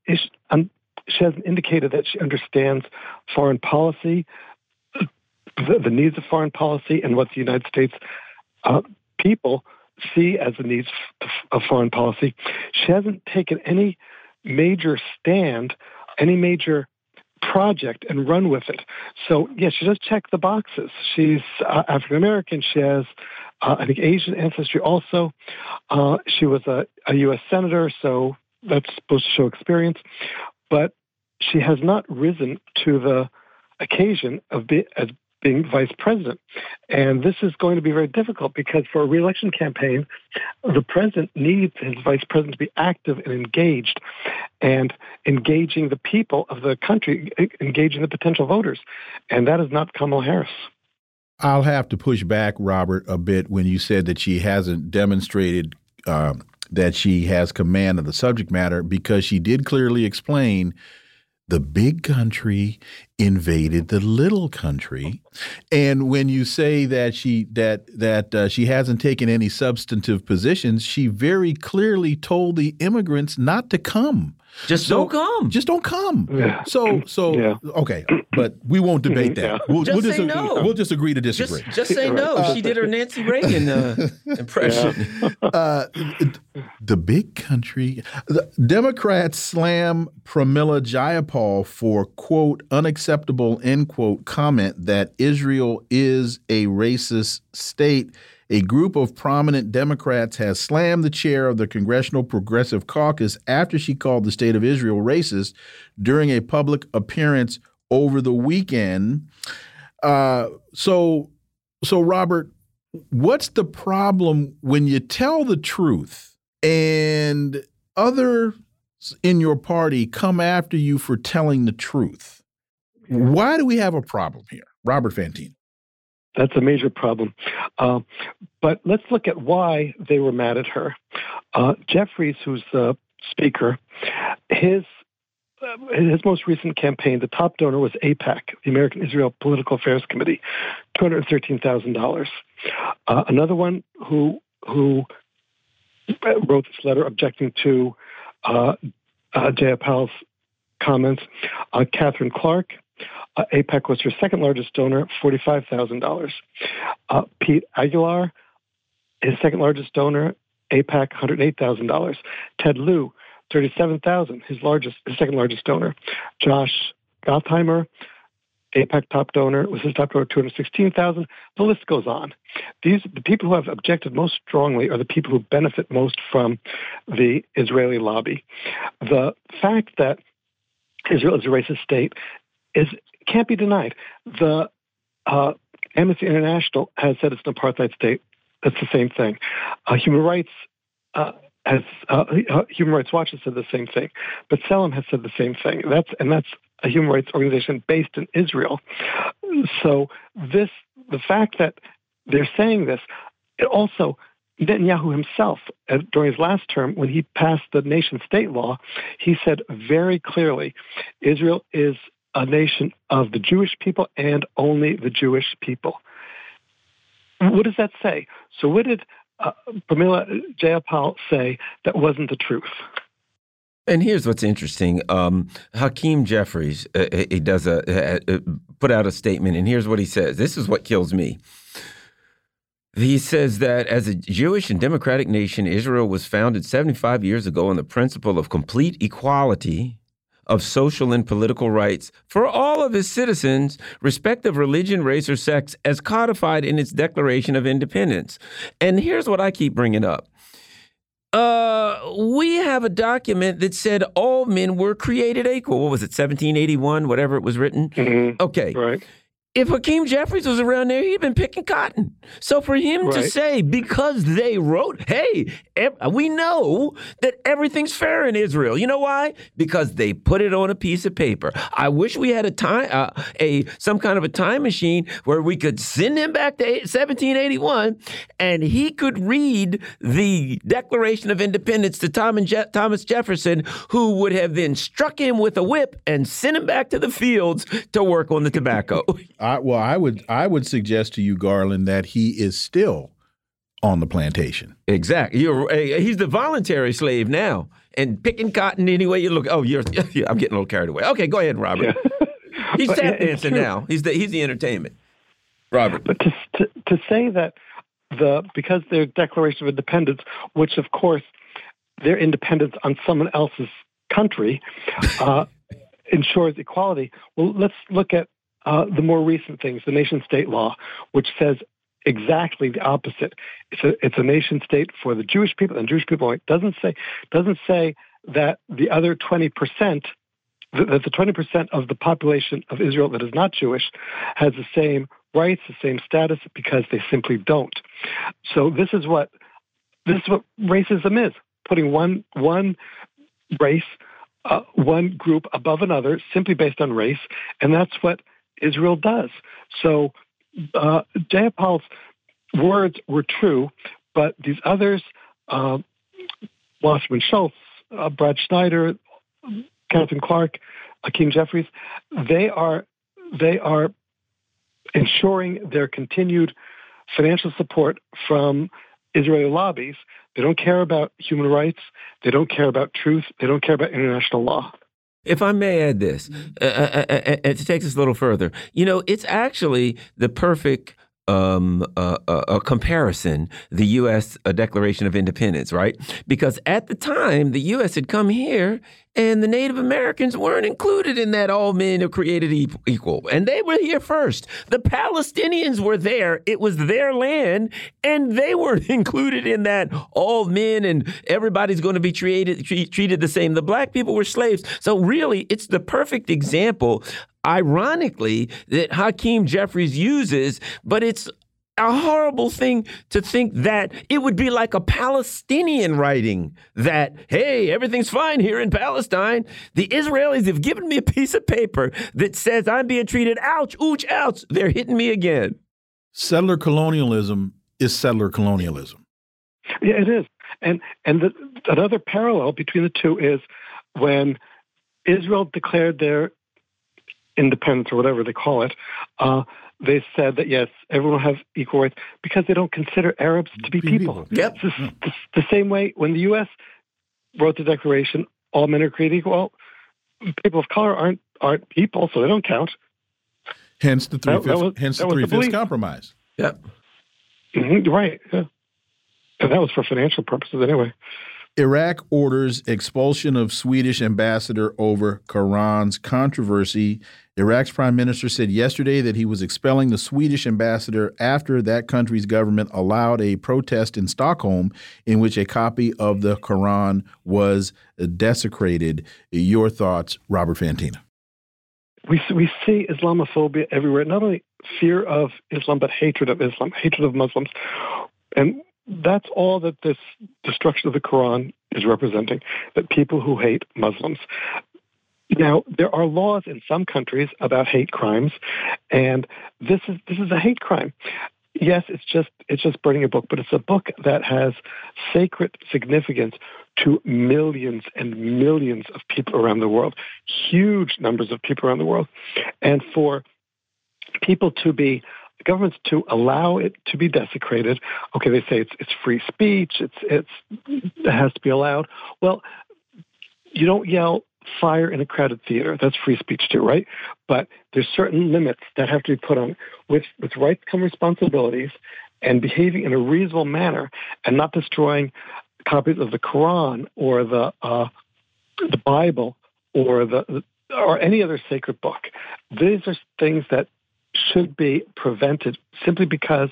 um, she hasn't indicated that she understands foreign policy, the, the, needs of foreign policy, and what the United States uh, people see as the needs of foreign policy. She hasn't taken any major stand, any major project and run with it. So, yes, she does check the boxes. She's uh, African American. She has, uh, I think, Asian ancestry also. Uh, she was a, a U.S. Senator, so that's supposed to show experience. But she has not risen to the occasion of be, as being vice president. And this is going to be very difficult because for a reelection campaign, the president needs his vice president to be active and engaged and engaging the people of the country, engaging the potential voters. And that is not Kamala Harris. I'll have to push back, Robert, a bit when you said that she hasn't demonstrated uh, that she has command of the subject matter because she did clearly explain the big country invaded the little country. And when you say that she that that uh, she hasn't taken any substantive positions she very clearly told the immigrants not to come just so, don't come. Just don't come. Yeah. So so yeah. okay, but we won't (clears throat) debate that. Yeah. We'll just we'll say no. We'll just agree to disagree. Just, just say no. she did her Nancy Reagan uh, (laughs) impression. Uh, the big country. The Democrats slam Pramila Jayapal for quote unacceptable end quote comment that Israel is a racist state a group of prominent Democrats has slammed the chair of the Congressional Progressive Caucus after she called the state of Israel racist during a public appearance over the weekend. Uh, so, so Robert, what's the problem when you tell the truth and others in your party come after you for telling the truth? Why do we have a problem here, Robert Fantina? That's a major problem. Uh, but let's look at why they were mad at her. Uh, Jeffries, who's the speaker, his uh, his most recent campaign, the top donor was AIPAC, the American Israel Political Affairs Committee, two hundred thirteen thousand dollars. Uh, another one who who wrote this letter objecting to uh, uh, Jayapal's comments, uh, Katherine Clark, uh, AIPAC was her second largest donor, $45,000. Uh, Pete Aguilar, his second largest donor, AIPAC, $108,000. Ted Lieu, 37000 his largest, his second largest donor. Josh Gottheimer, AIPAC top donor, was his top donor, 216000 The list goes on. These, the people who have objected most strongly are the people who benefit most from the Israeli lobby. The fact that Israel is a racist state is can't be denied. The uh, Amnesty International has said it's an apartheid state. That's the same thing. Uh, human rights uh, has uh, uh, Human Rights Watch has said the same thing. B'Tselem has said the same thing. That's and that's a human rights organization based in Israel. So this the fact that they're saying this, it also Netanyahu himself, uh, during his last term, when he passed the nation state law, he said very clearly Israel is a nation of the Jewish people and only the Jewish people. What does that say? So, what did uh, Pramila Jayapal say that wasn't the truth? And here's what's interesting. Um, Hakeem Jeffries, uh, he does a uh, put out a statement, and here's what he says. This is what kills me. He says that as a Jewish and democratic nation, Israel was founded 75 years ago on the principle of complete equality of social and political rights for all of its citizens, respect of religion, race, or sex, as codified in its Declaration of Independence. And here's what I keep bringing up Uh, we have a document that said all men were created equal. What was it, 1781, whatever it was written? Mhm. Okay. Right. If Hakeem Jeffries was around there, he'd been picking cotton. So for him to say, because they wrote, hey, we know that everything's fair in Israel. You know why? Because they put it on a piece of paper. I wish we had a time, uh, a some kind of a time machine where we could send him back to 1781, and he could read the Declaration of Independence to Tom and Je- Thomas Jefferson, who would have then struck him with a whip and sent him back to the fields to work on the tobacco. (laughs) I, well, I would I would suggest to you, Garland, that he is still on the plantation. Exactly. You're, eh, he's the voluntary slave now, and picking cotton any way you look. Oh, you're. (laughs) I'm getting a little carried away. Okay, go ahead, Robert. (laughs) He's But tap dancing true. now. He's the he's the entertainment. Robert. But to, to to say that the because their Declaration of Independence, which of course their independence on someone else's country, (laughs) uh, ensures equality. Well, let's look at uh, the more recent things, the nation state law, which says exactly the opposite. It's a it's a nation state for the Jewish people and Jewish people. It doesn't say doesn't say that the other twenty percent that the 20% of the population of Israel that is not Jewish has the same rights, the same status, because they simply don't. So this is what this is what racism is: putting one one race, uh, one group above another, simply based on race, and that's what Israel does. So uh, Jayapal's words were true, but these others, uh, Wasserman Schultz, uh, Brad Schneider, Katherine Clark, Akeem Jeffries, they are they are ensuring their continued financial support from Israeli lobbies. They don't care about human rights. They don't care about truth. They don't care about international law. If I may add this, uh, uh, uh, uh, to take this a little further, you know, it's actually the perfect um, uh, uh, uh, comparison, the U.S. uh, Declaration of Independence, right? Because at the time, the U.S. had come here and the Native Americans weren't included in that all men are created equal. And they were here first. The Palestinians were there. It was their land, and they weren't (laughs) included in that all men and everybody's going to be treated, tre- treated the same. The black people were slaves. So, really, it's the perfect example ironically, that Hakeem Jeffries uses, but it's a horrible thing to think that it would be like a Palestinian writing that, hey, everything's fine here in Palestine. The Israelis have given me a piece of paper that says I'm being treated, ouch, ouch, ouch. They're hitting me again. Settler colonialism is settler colonialism. Yeah, it is. And and the, another parallel between the two is when Israel declared their independence or whatever they call it, uh, they said that yes, everyone will have equal rights because they don't consider Arabs to be Be people. people. Yep. It's the, the, the same way when the U.S. wrote the Declaration, all men are created equal. Well, people of color aren't aren't people, so they don't count. Hence the three That- that fifths. was- hence the three fifths compromise. Yep. Mhm, right. Yeah. And that was for financial purposes anyway. Iraq orders expulsion of Swedish ambassador over Quran's controversy. Iraq's prime minister said yesterday that he was expelling the Swedish ambassador after that country's government allowed a protest in Stockholm in which a copy of the Quran was desecrated. Your thoughts, Robert Fantina? we we see Islamophobia everywhere. Not only fear of Islam, but hatred of Islam, hatred of Muslims, and that's all that this destruction of the Quran is representing. That people who hate Muslims. Now there are laws in some countries about hate crimes, and this is this is a hate crime. Yes, it's just it's just burning a book, but it's a book that has sacred significance to millions and millions of people around the world, huge numbers of people around the world, and for people to be governments to allow it to be desecrated. Okay, they say it's it's free speech. It's it's it has to be allowed. Well, you don't yell fire in a crowded theater. That's free speech too, right? But there's certain limits that have to be put on. With with rights come responsibilities, and behaving in a reasonable manner, and not destroying copies of the Quran or the uh, the Bible or the or any other sacred book. These are things that should be prevented simply because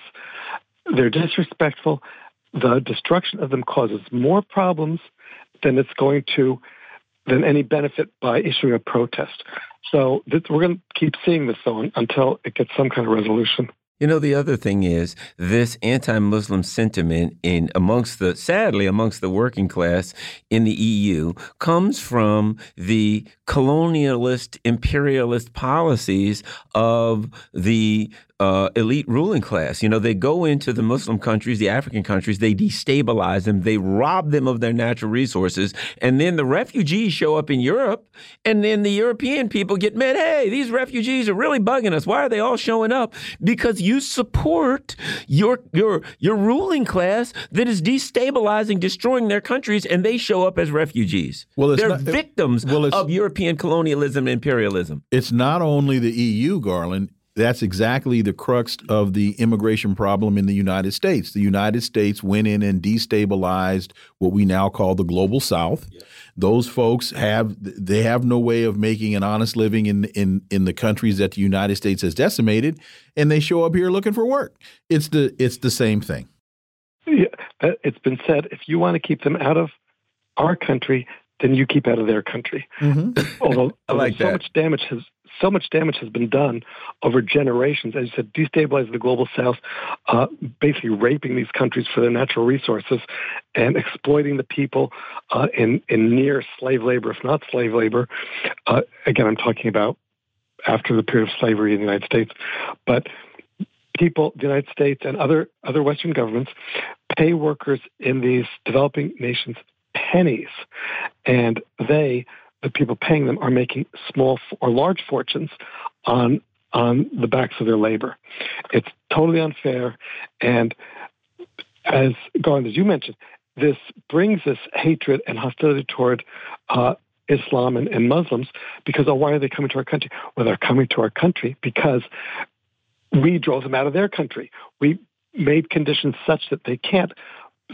they're disrespectful the destruction of them causes more problems than it's going to than any benefit by issuing a protest. So we're going to keep seeing this on until it gets some kind of resolution. You know, the other thing is this anti-Muslim sentiment in amongst the sadly amongst the working class in the EU comes from the colonialist imperialist policies of the uh, elite ruling class. You know, they go into the Muslim countries, the African countries, they destabilize them, they rob them of their natural resources, and then the refugees show up in Europe, and then the European people get mad. Hey, these refugees are really bugging us. Why are they all showing up? Because you support your your your ruling class that is destabilizing, destroying their countries, and they show up as refugees. Well, they're not, victims well, of European colonialism and imperialism. It's not only the EU, Garland that's exactly the crux of the immigration problem in the United States. The United States went in and destabilized what we now call the global South. Yeah. Those folks have they have no way of making an honest living in in in the countries that the United States has decimated, and they show up here looking for work. It's the it's the same thing. Yeah, it's been said if you want to keep them out of our country, then you keep out of their country. Mm -hmm. (laughs) although, (laughs) I like so that. much damage has so much damage has been done over generations, as you said, destabilizing the global south, uh, basically raping these countries for their natural resources and exploiting the people uh, in, in near slave labor, if not slave labor. Uh, again, I'm talking about after the period of slavery in the United States. But people, the United States and other, other Western governments, pay workers in these developing nations pennies. And they the people paying them are making small or large fortunes on on the backs of their labor. It's totally unfair, and as Garland, as you mentioned, this brings this hatred and hostility toward uh, Islam and, and Muslims because oh, why are they coming to our country? Well, they're coming to our country because we drove them out of their country. We made conditions such that they can't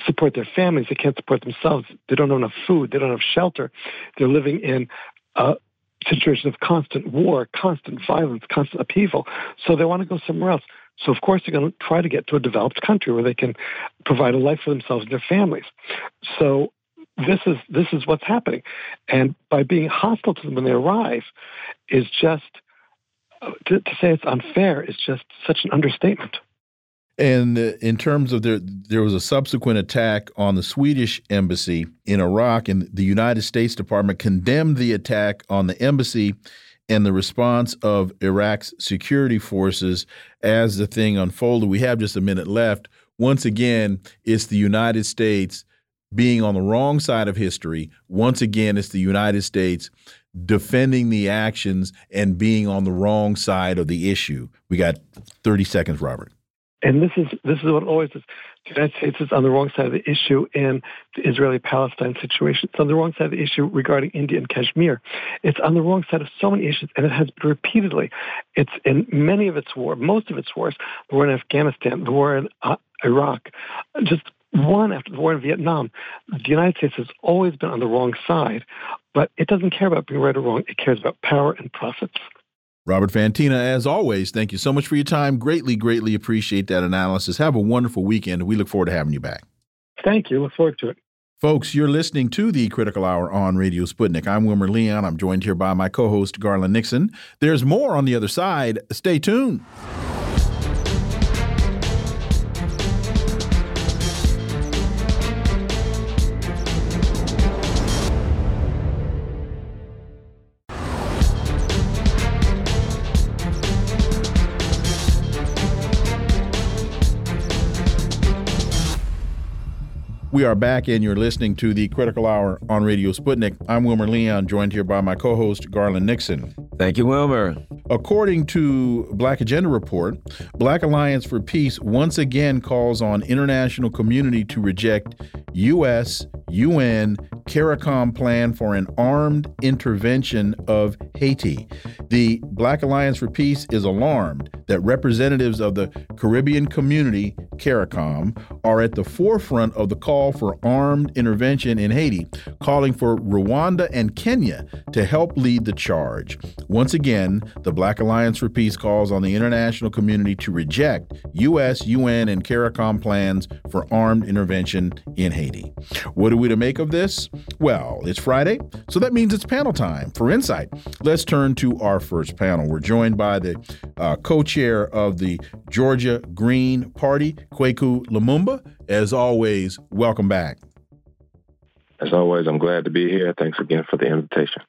support their families. They can't support themselves. They don't have enough food. They don't have shelter. They're living in a situation of constant war, constant violence, constant upheaval. So they want to go somewhere else. So of course they're going to try to get to a developed country where they can provide a life for themselves and their families. So this is this is what's happening, and by being hostile to them when they arrive, is just to, to say it's unfair is just such an understatement. And in terms of there, there was a subsequent attack on the Swedish embassy in Iraq, and the United States Department condemned the attack on the embassy and the response of Iraq's security forces as the thing unfolded. We have just a minute left. Once again, it's the United States being on the wrong side of history. Once again, it's the United States defending the actions and being on the wrong side of the issue. We got 30 seconds, Robert. And this is this is what always is. The United States is on the wrong side of the issue in the Israeli-Palestine situation. It's on the wrong side of the issue regarding India and Kashmir. It's on the wrong side of so many issues, and it has been repeatedly. It's in many of its wars, most of its wars, the war in Afghanistan, the war in uh, Iraq, just one after the war in Vietnam. The United States has always been on the wrong side, but it doesn't care about being right or wrong. It cares about power and profits. Robert Fantina, as always, thank you so much for your time. Greatly, greatly appreciate that analysis. Have a wonderful weekend. We look forward to having you back. Thank you. Look forward to it. Folks, you're listening to the Critical Hour on Radio Sputnik. I'm Wilmer Leon. I'm joined here by my co host, Garland Nixon. There's more on the other side. Stay tuned. We are back, and you're listening to the Critical Hour on Radio Sputnik. I'm Wilmer Leon, joined here by my co host, Garland Nixon. Thank you, Wilmer. According to Black Agenda Report, Black Alliance for Peace once again calls on international community to reject U.S., UN, CARICOM plan for an armed intervention of Haiti. The Black Alliance for Peace is alarmed that representatives of the Caribbean community, CARICOM, are at the forefront of the call for armed intervention in Haiti, calling for Rwanda and Kenya to help lead the charge. Once again, the Black Alliance for Peace calls on the international community to reject U.S., UN, and CARICOM plans for armed intervention in Haiti. What are we to make of this? Well, it's Friday, so that means it's panel time. For insight, let's turn to our first panel. We're joined by the uh, co chair of the Georgia Green Party, Kweku Lamumba. As always, welcome back. As always, I'm glad to be here. Thanks again for the invitation.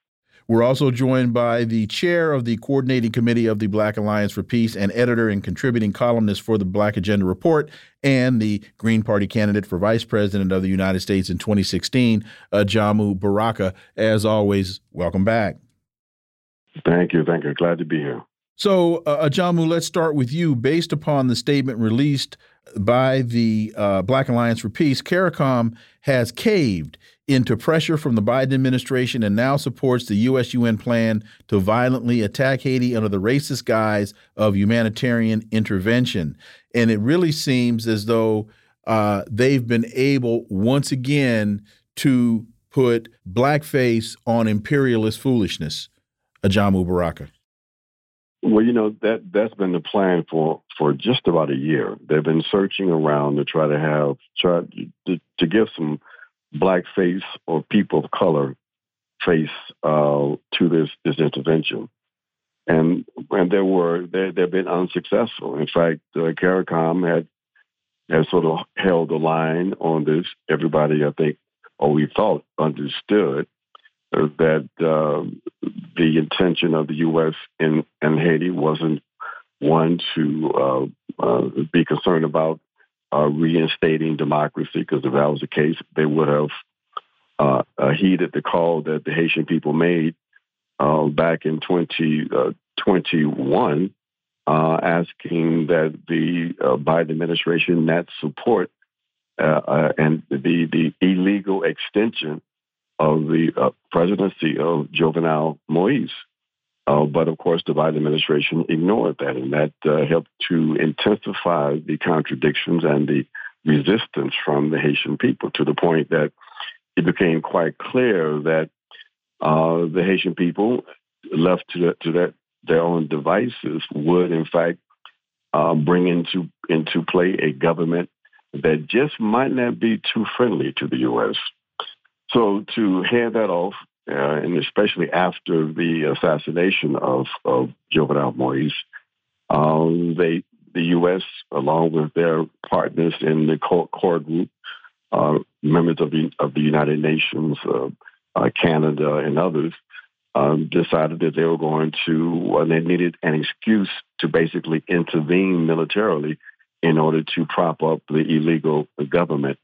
We're also joined by the chair of the coordinating committee of the Black Alliance for Peace and editor and contributing columnist for the Black Agenda Report and the Green Party candidate for vice president of the United States in 2016, Ajamu Baraka. As always, welcome back. Thank you. Thank you. Glad to be here. So, uh, Ajamu, let's start with you. Based upon the statement released by the uh, Black Alliance for Peace, CARICOM has caved into pressure from the Biden administration and now supports the U.S. UN plan to violently attack Haiti under the racist guise of humanitarian intervention. And it really seems as though uh, they've been able once again to put blackface on imperialist foolishness. Ajamu Baraka. Well, you know that that's been the plan for for just about a year. They've been searching around to try to have try to, to give some black face or people of color face uh, to this this intervention, and and there were they they've been unsuccessful. In fact, uh, CARICOM had had sort of held the line on this. Everybody, I think, or we thought understood that um, the intention of the U.S. in, in Haiti wasn't one to uh, uh, be concerned about uh, reinstating democracy, because if that was the case, they would have uh, uh, heeded the call that the Haitian people made uh, back in 2021, asking that the Biden administration not support and the, the illegal extension of the uh, presidency of Jovenel Moise. Uh, but of course, the Biden administration ignored that, and that uh, helped to intensify the contradictions and the resistance from the Haitian people to the point that it became quite clear that uh, the Haitian people, left to, the, to that, their own devices, would in fact uh, bring into into play a government that just might not be too friendly to the U.S. So to hand that off, uh, and especially after the assassination of, of Jovenel Moise, um, they the U.S. along with their partners in the core, core group, uh, members of the of the United Nations, uh, uh Canada, and others, um, decided that they were going to they needed an excuse to basically intervene militarily in order to prop up the illegal government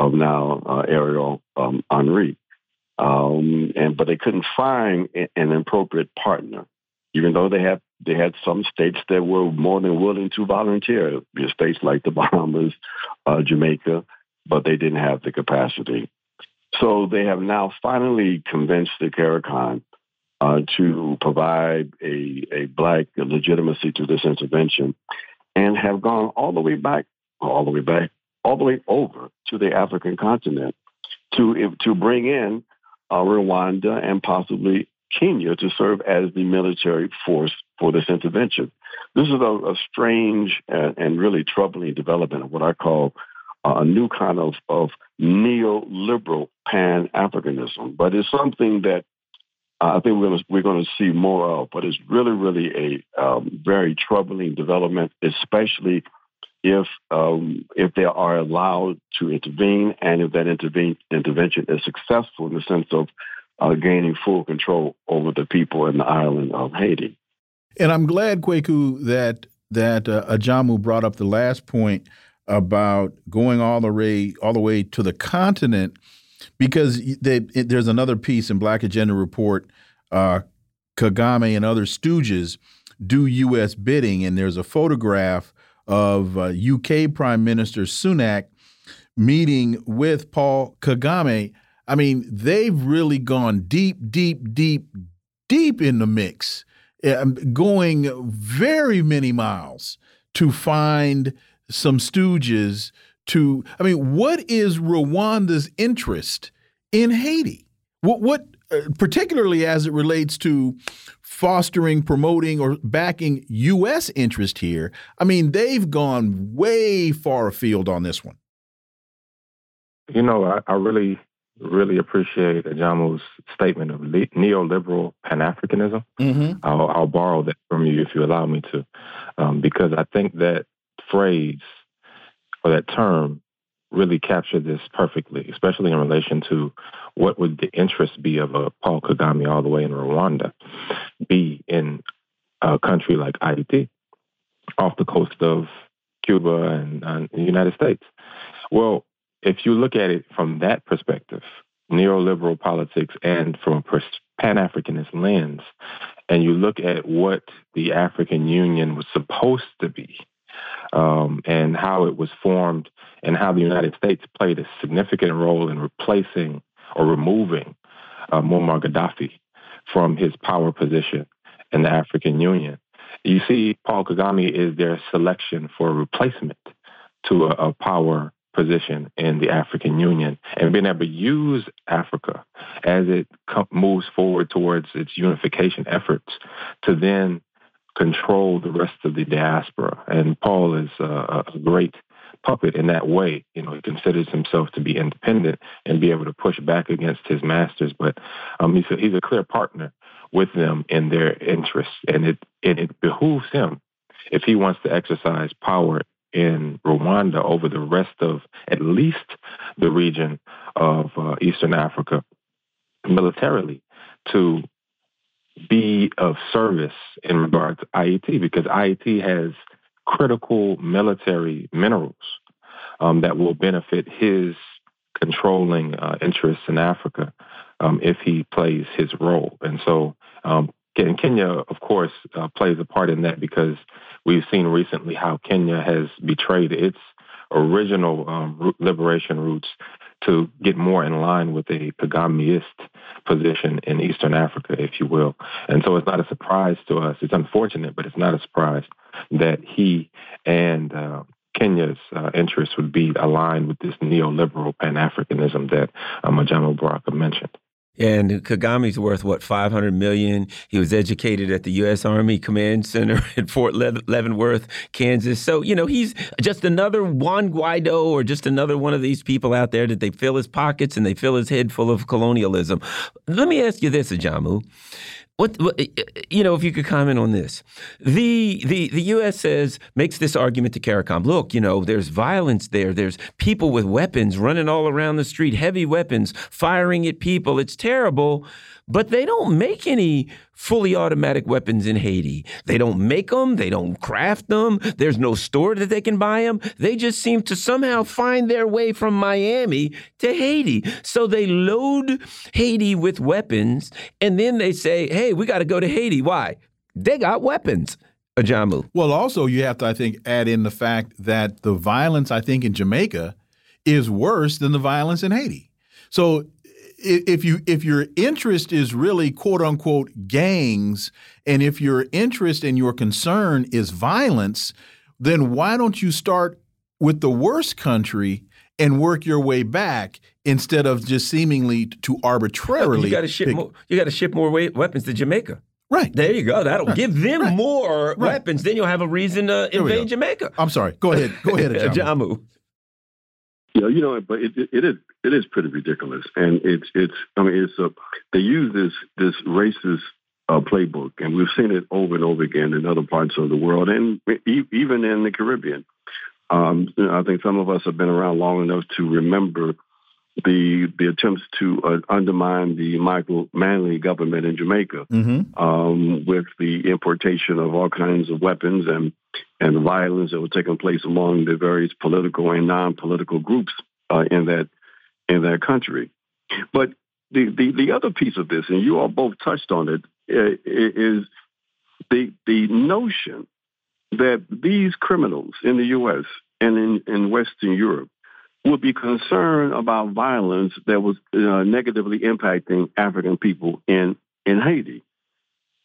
of now uh, Ariel um, Henry. Um, and but they couldn't find an appropriate partner, even though they had they had some states that were more than willing to volunteer. States like the (laughs) Bahamas, uh, Jamaica, but they didn't have the capacity. So they have now finally convinced the CARICOM uh, to provide a, a black legitimacy to this intervention, and have gone all the way back, all the way back all the way over to the African continent to to bring in uh, Rwanda and possibly Kenya to serve as the military force for this intervention. This is a, a strange and, and, really troubling development of what I call uh, a new kind of, of neoliberal Pan Africanism, but it's something that I think we're going we're to see more of. But it's really, really a um, very troubling development, especially if um, if they are allowed to intervene and if that intervene, intervention is successful in the sense of uh, gaining full control over the people in the island of Haiti. And I'm glad, Kweku, that that uh, Ajamu brought up the last point about going all the way all the way to the continent, because they, it, there's another piece in Black Agenda Report. Uh, Kagame and other stooges do U.S. bidding, and there's a photograph of uh, UK Prime Minister Sunak meeting with Paul Kagame. I mean, they've really gone deep, deep, deep, deep in the mix, um, going very many miles to find some stooges to? I mean, what is Rwanda's interest in Haiti? What, what particularly as it relates to fostering, promoting, or backing U.S. interest here? I mean, they've gone way far afield on this one. You know, I, I really really appreciate Ajamu's statement of neoliberal Pan Africanism. Mm-hmm. I'll, I'll, borrow that from you if you allow me to, um, because I think that phrase or that term really captured this perfectly, especially in relation to what would the interest be of a Paul Kagame all the way in Rwanda be in a country like Haiti off the coast of Cuba and, and the United States. Well, if you look at it from that perspective, neoliberal politics, and from a Pan Africanist lens, and you look at what the African Union was supposed to be, um, and how it was formed, and how the United States played a significant role in replacing or removing uh, Muammar Gaddafi from his power position in the African Union. You see, Paul Kagame is their selection for a replacement to a, a power position in the African Union and being able to use Africa as it moves forward towards its unification efforts to then control the rest of the diaspora. And Paul is a, a great puppet in that way. You know, he considers himself to be independent and be able to push back against his masters, but um, he's, a, he's a clear partner with them in their interests, and it and it behooves him if he wants to exercise power in Rwanda over the rest of at least the region of uh, Eastern Africa militarily to be of service in regard to Ayiti because Ayiti has critical military minerals um, that will benefit his controlling uh, interests in Africa um, if he plays his role. And so um, and Kenya, of course, uh, plays a part in that because we've seen recently how Kenya has betrayed its original um, liberation roots to get more in line with a Kagameist position in Eastern Africa, if you will. And so it's not a surprise to us. It's unfortunate, but it's not a surprise that he and uh, Kenya's uh, interests would be aligned with this neoliberal Pan Africanism that um, Ajamu Baraka mentioned. And Kagame's worth what 500 million. He was educated at the U.S. Army Command Center (laughs) at Fort Leavenworth, Kansas. So you know he's just another Juan Guaido or just another one of these people out there that they fill his pockets and they fill his head full of colonialism. Let me ask you this, Ajamu. What, what, you know, if you could comment on this, the the the U.S. says makes this argument to CARICOM. Look, you know, there's violence there. There's people with weapons running all around the street, heavy weapons firing at people. It's terrible. But they don't make any fully automatic weapons in Haiti. They don't make them, they don't craft them, there's no store that they can buy them. They just seem to somehow find their way from Miami to Haiti. So they load Haiti with weapons and then they say, hey, we got to go to Haiti. Why? They got weapons. Ajamu. Well, also, you have to, I think, add in the fact that the violence, I think, in Jamaica is worse than the violence in Haiti. So if you if your interest is really quote unquote gangs and if your interest and your concern is violence then why don't you start with the worst country and work your way back instead of just seemingly to arbitrarily you got to ship more you got to ship more weapons to Jamaica Right. There you go. That'll right. give them right. more right. weapons. Then you'll have a reason to invade Jamaica. I'm sorry. Go ahead. Go ahead, (laughs) Ajamu. You know, you know, but it, it is it is pretty ridiculous, and it's it's. I mean, it's a they use this this racist uh, playbook, and we've seen it over and over again in other parts of the world, and even in the Caribbean. Um, you know, I think some of us have been around long enough to remember the the attempts to uh, undermine the Michael Manley government in Jamaica mm-hmm. um, with the importation of all kinds of weapons and and the violence that was taking place among the various political and non-political groups uh, in that in that country. But the, the the other piece of this, and you all both touched on it, uh, the the notion that these criminals in the U.S. and in, in Western Europe would be concerned about violence that was uh, negatively impacting African people in, in Haiti.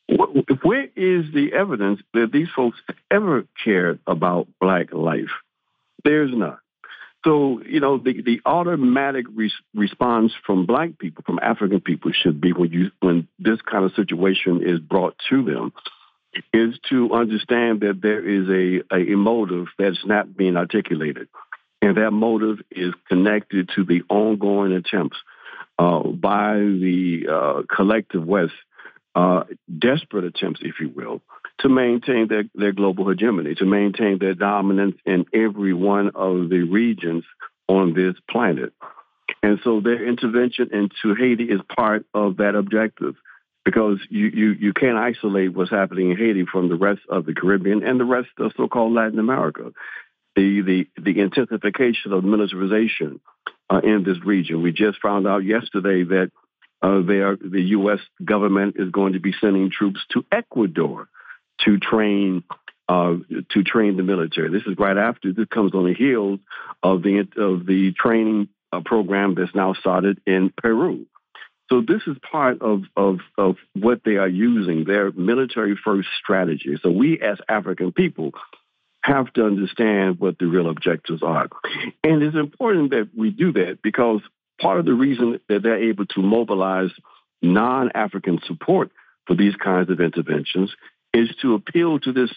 Where is the evidence that these folks ever cared about black life? There's none. So, you know, the, the automatic re- response from black people, from African people should be when you when this kind of situation is brought to them, is to understand that there is a, a motive that's not being articulated. And that motive is connected to the ongoing attempts uh, by the uh, collective West, uh, desperate attempts, if you will, to maintain their, their global hegemony, to maintain their dominance in every one of the regions on this planet. And so their intervention into Haiti is part of that objective because you, you, you can't isolate what's happening in Haiti from the rest of the Caribbean and the rest of so-called Latin America. The, the, the intensification of militarization uh, in this region. We just found out yesterday that uh, are, the U.S. government is going to be sending troops to Ecuador to train uh, to train the military. This is right after this comes on the heels of the of the training uh, program that's now started in Peru. So this is part of, of, of what they are using, their military first strategy. So we as African people have to understand what the real objectives are. And it's important that we do that because part of the reason that they're able to mobilize non-African support for these kinds of interventions is to appeal to this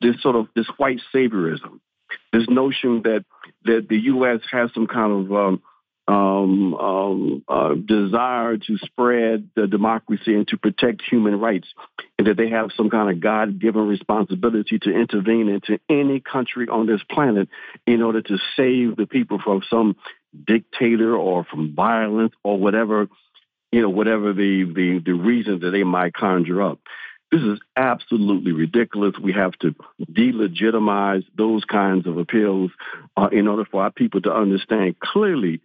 this sort of this white saviorism, this notion that that the U.S. has some kind of um, um, um, uh, desire to spread the democracy and to protect human rights, and that they have some kind of God-given responsibility to intervene into any country on this planet in order to save the people from some dictator or from violence or whatever, you know, whatever the the, the reason that they might conjure up. This is absolutely ridiculous. We have to delegitimize those kinds of appeals uh, in order for our people to understand clearly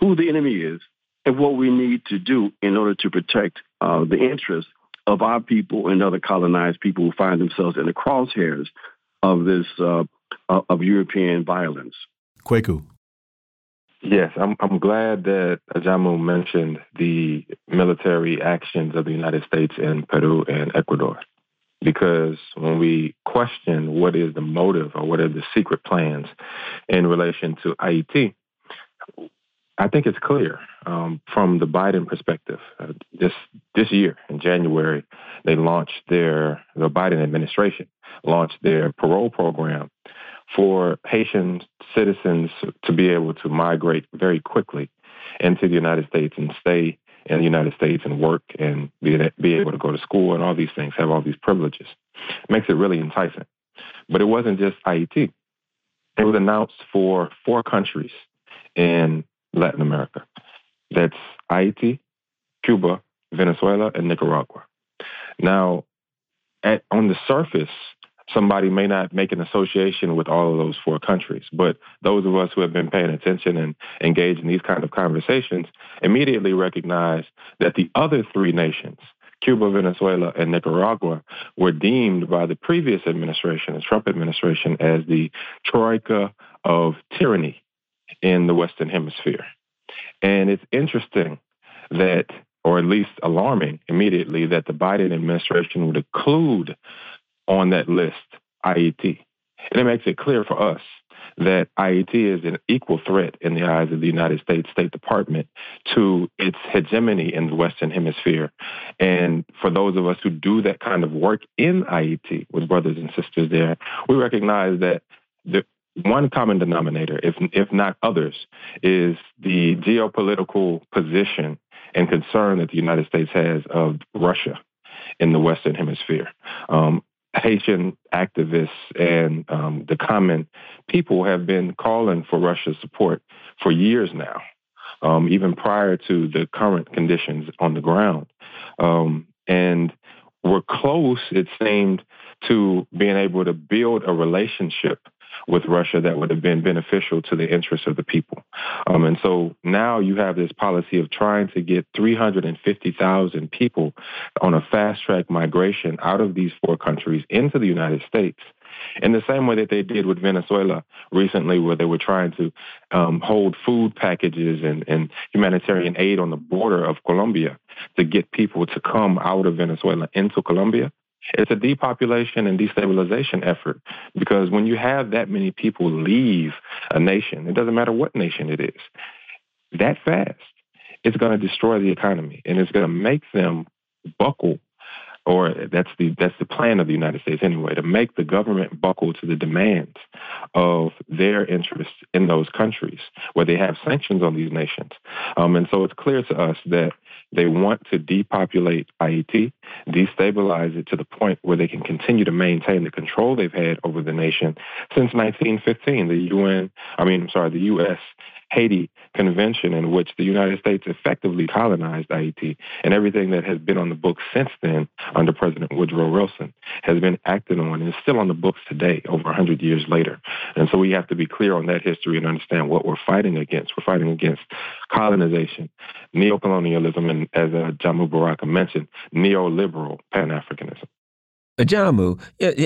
who the enemy is and what we need to do in order to protect uh, the interests of our people and other colonized people who find themselves in the crosshairs of this uh, of European violence. Kweku. Yes, I'm, I'm glad that Ajamu mentioned the military actions of the United States in Peru and Ecuador. Because when we question what is the motive or what are the secret plans in relation to Ayiti, I think it's clear um, from the Biden perspective. Uh, this this year in January, they launched their the Biden administration launched their parole program for Haitian citizens to be able to migrate very quickly into the United States and stay in the United States and work and be, be able to go to school and all these things, have all these privileges. It makes it really enticing. But it wasn't just Haiti. It was announced for four countries in Latin America. That's Haiti, Cuba, Venezuela, and Nicaragua. Now, at, on the surface, somebody may not make an association with all of those four countries, but those of us who have been paying attention and engaged in these kind of conversations immediately recognize that the other three nations, Cuba, Venezuela, and Nicaragua, were deemed by the previous administration, the Trump administration, as the troika of tyranny in the Western Hemisphere. And it's interesting that, or at least alarming immediately, that the Biden administration would include on that list Ayiti. And it makes it clear for us that Ayiti is an equal threat in the eyes of the United States State Department to its hegemony in the Western Hemisphere. And for those of us who do that kind of work in Ayiti with brothers and sisters there, we recognize that the one common denominator, if if not others, is the geopolitical position and concern that the United States has of Russia in the Western Hemisphere. Um, Haitian activists and um, the common people have been calling for Russia's support for years now, um, even prior to the current conditions on the ground. Um, and we're close, it seemed, to being able to build a relationship with Russia that would have been beneficial to the interests of the people. Um, and so now you have this policy of trying to get 350,000 people on a fast track migration out of these four countries into the United States. In the same way that they did with Venezuela recently, where they were trying to um, hold food packages and, and humanitarian aid on the border of Colombia to get people to come out of Venezuela into Colombia. It's a depopulation and destabilization effort because when you have that many people leave a nation, it doesn't matter what nation it is, that fast, it's going to destroy the economy and it's going to make them buckle or that's the that's the plan of the United States anyway, to make the government buckle to the demands of their interests in those countries where they have sanctions on these nations. Um, and so it's clear to us that they want to depopulate Haiti, destabilize it to the point where they can continue to maintain the control they've had over the nation since 1915. The UN, I mean, I'm sorry, the U.S. Haiti Convention, in which the United States effectively colonized Haiti, and everything that has been on the books since then under President Woodrow Wilson has been acted on and is still on the books today, over 100 years later. And so we have to be clear on that history and understand what we're fighting against. We're fighting against colonization, neocolonialism, and as uh, Jamu Baraka mentioned, neoliberal Pan Africanism. Jamu,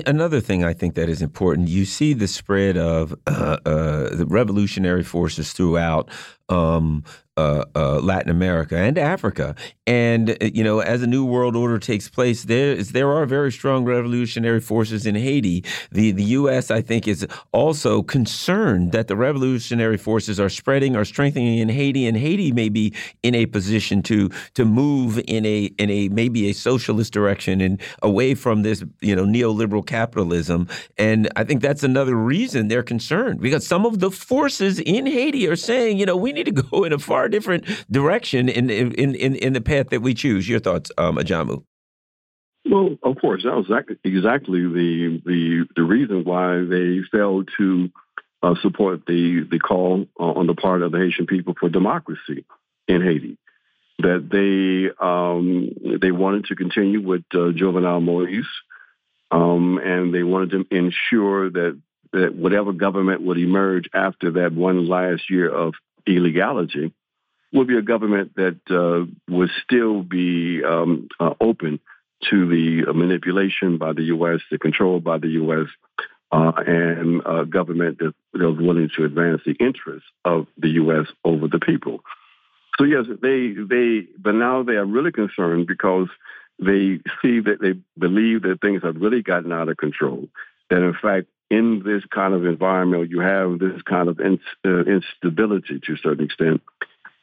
another thing I think that is important, you see the spread of uh, uh, the revolutionary forces throughout um, uh, uh, Latin America and Africa. And uh, you know, as a new world order takes place, there is there are very strong revolutionary forces in Haiti. The the U.S. I think is also concerned that the revolutionary forces are spreading, are strengthening in Haiti, and Haiti may be in a position to to move in a in a maybe a socialist direction and away from this you know neoliberal capitalism. And I think that's another reason they're concerned because some of the forces in Haiti are saying, you know, we need to go in a far different direction in in in, in the path that we choose. Your thoughts, um, Ajamu? Well, of course, that was exactly the the the reason why they failed to uh, support the the call on the part of the Haitian people for democracy in Haiti. That they um, they wanted to continue with uh, Jovenel Moise, um, and they wanted to ensure that that whatever government would emerge after that one last year of illegality will be a government that uh, would still be um, uh, open to the manipulation by the U.S., the control by the U.S., uh, and a government that, that was willing to advance the interests of the U.S. over the people. So yes, they they, but now they are really concerned because they see that they believe that things have really gotten out of control. That in fact, in this kind of environment, you have this kind of in, uh, instability to a certain extent,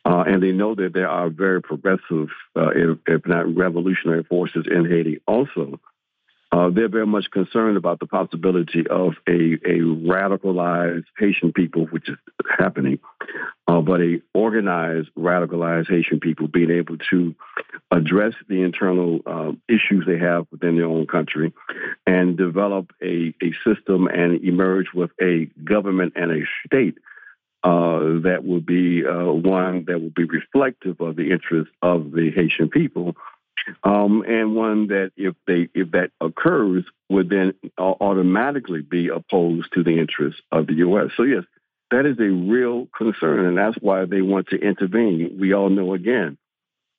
uh, and they know that there are very progressive, uh, if, if, not revolutionary forces in Haiti also. Uh, they're very much concerned about the possibility of a, a radicalized Haitian people, which is happening, uh, but a organized, radicalized Haitian people being able to address the internal uh, issues they have within their own country and develop a, a system and emerge with a government and a state uh, that will be uh, one that will be reflective of the interests of the Haitian people, um, and one that, if they if that occurs, would then automatically be opposed to the interests of the U.S. So yes, that is a real concern, and that's why they want to intervene. We all know again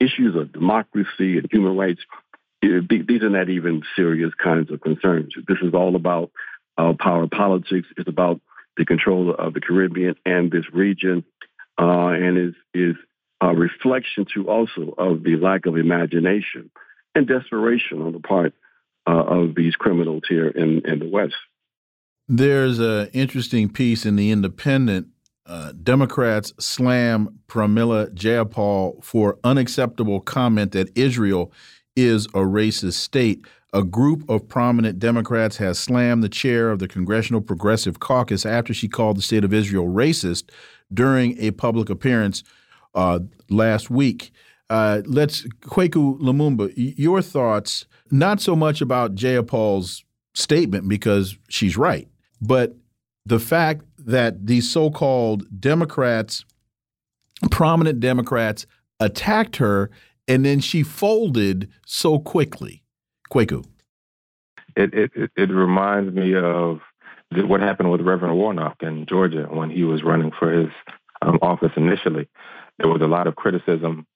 issues of democracy and human rights. These are not even serious kinds of concerns. This is all about uh, power politics. It's about the control of the Caribbean and this region, uh, and is is a reflection too also of the lack of imagination and desperation on the part uh, of these criminals here in, in the West. There's an interesting piece in the Independent. Uh, Democrats slam Pramila Jayapal for unacceptable comment that Israel is a racist state a group of prominent Democrats has slammed the chair of the Congressional Progressive Caucus after she called the state of Israel racist during a public appearance uh, last week. Uh, let's Kweku Lamumba, your thoughts, not so much about Jayapal's statement because she's right, but the fact that these so-called Democrats, prominent Democrats, attacked her and then she folded so quickly. Kweku? It, it, it reminds me of what happened with Reverend Warnock in Georgia when he was running for his um, office initially. There was a lot of criticism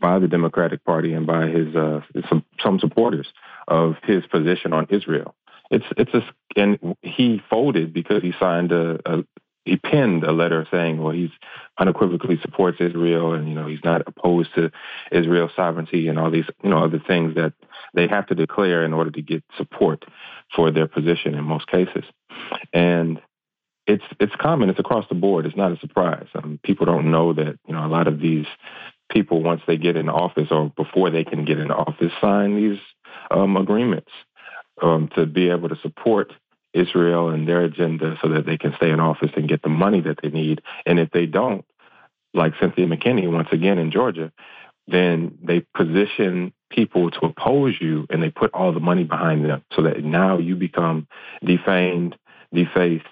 by the Democratic Party and by his uh, some, some supporters of his position on Israel. It's it's a and he folded because he signed a, a he penned a letter saying, well, he's unequivocally supports Israel and, you know, he's not opposed to Israel's sovereignty and all these, you know, other things that they have to declare in order to get support for their position in most cases. And it's it's common. It's across the board. It's not a surprise. Um, people don't know that you know a lot of these people once they get in office or before they can get in office sign these um, agreements um, to be able to support Israel and their agenda so that they can stay in office and get the money that they need. And if they don't, like Cynthia McKinney once again in Georgia, then they position people to oppose you and they put all the money behind them so that now you become defamed, defaced,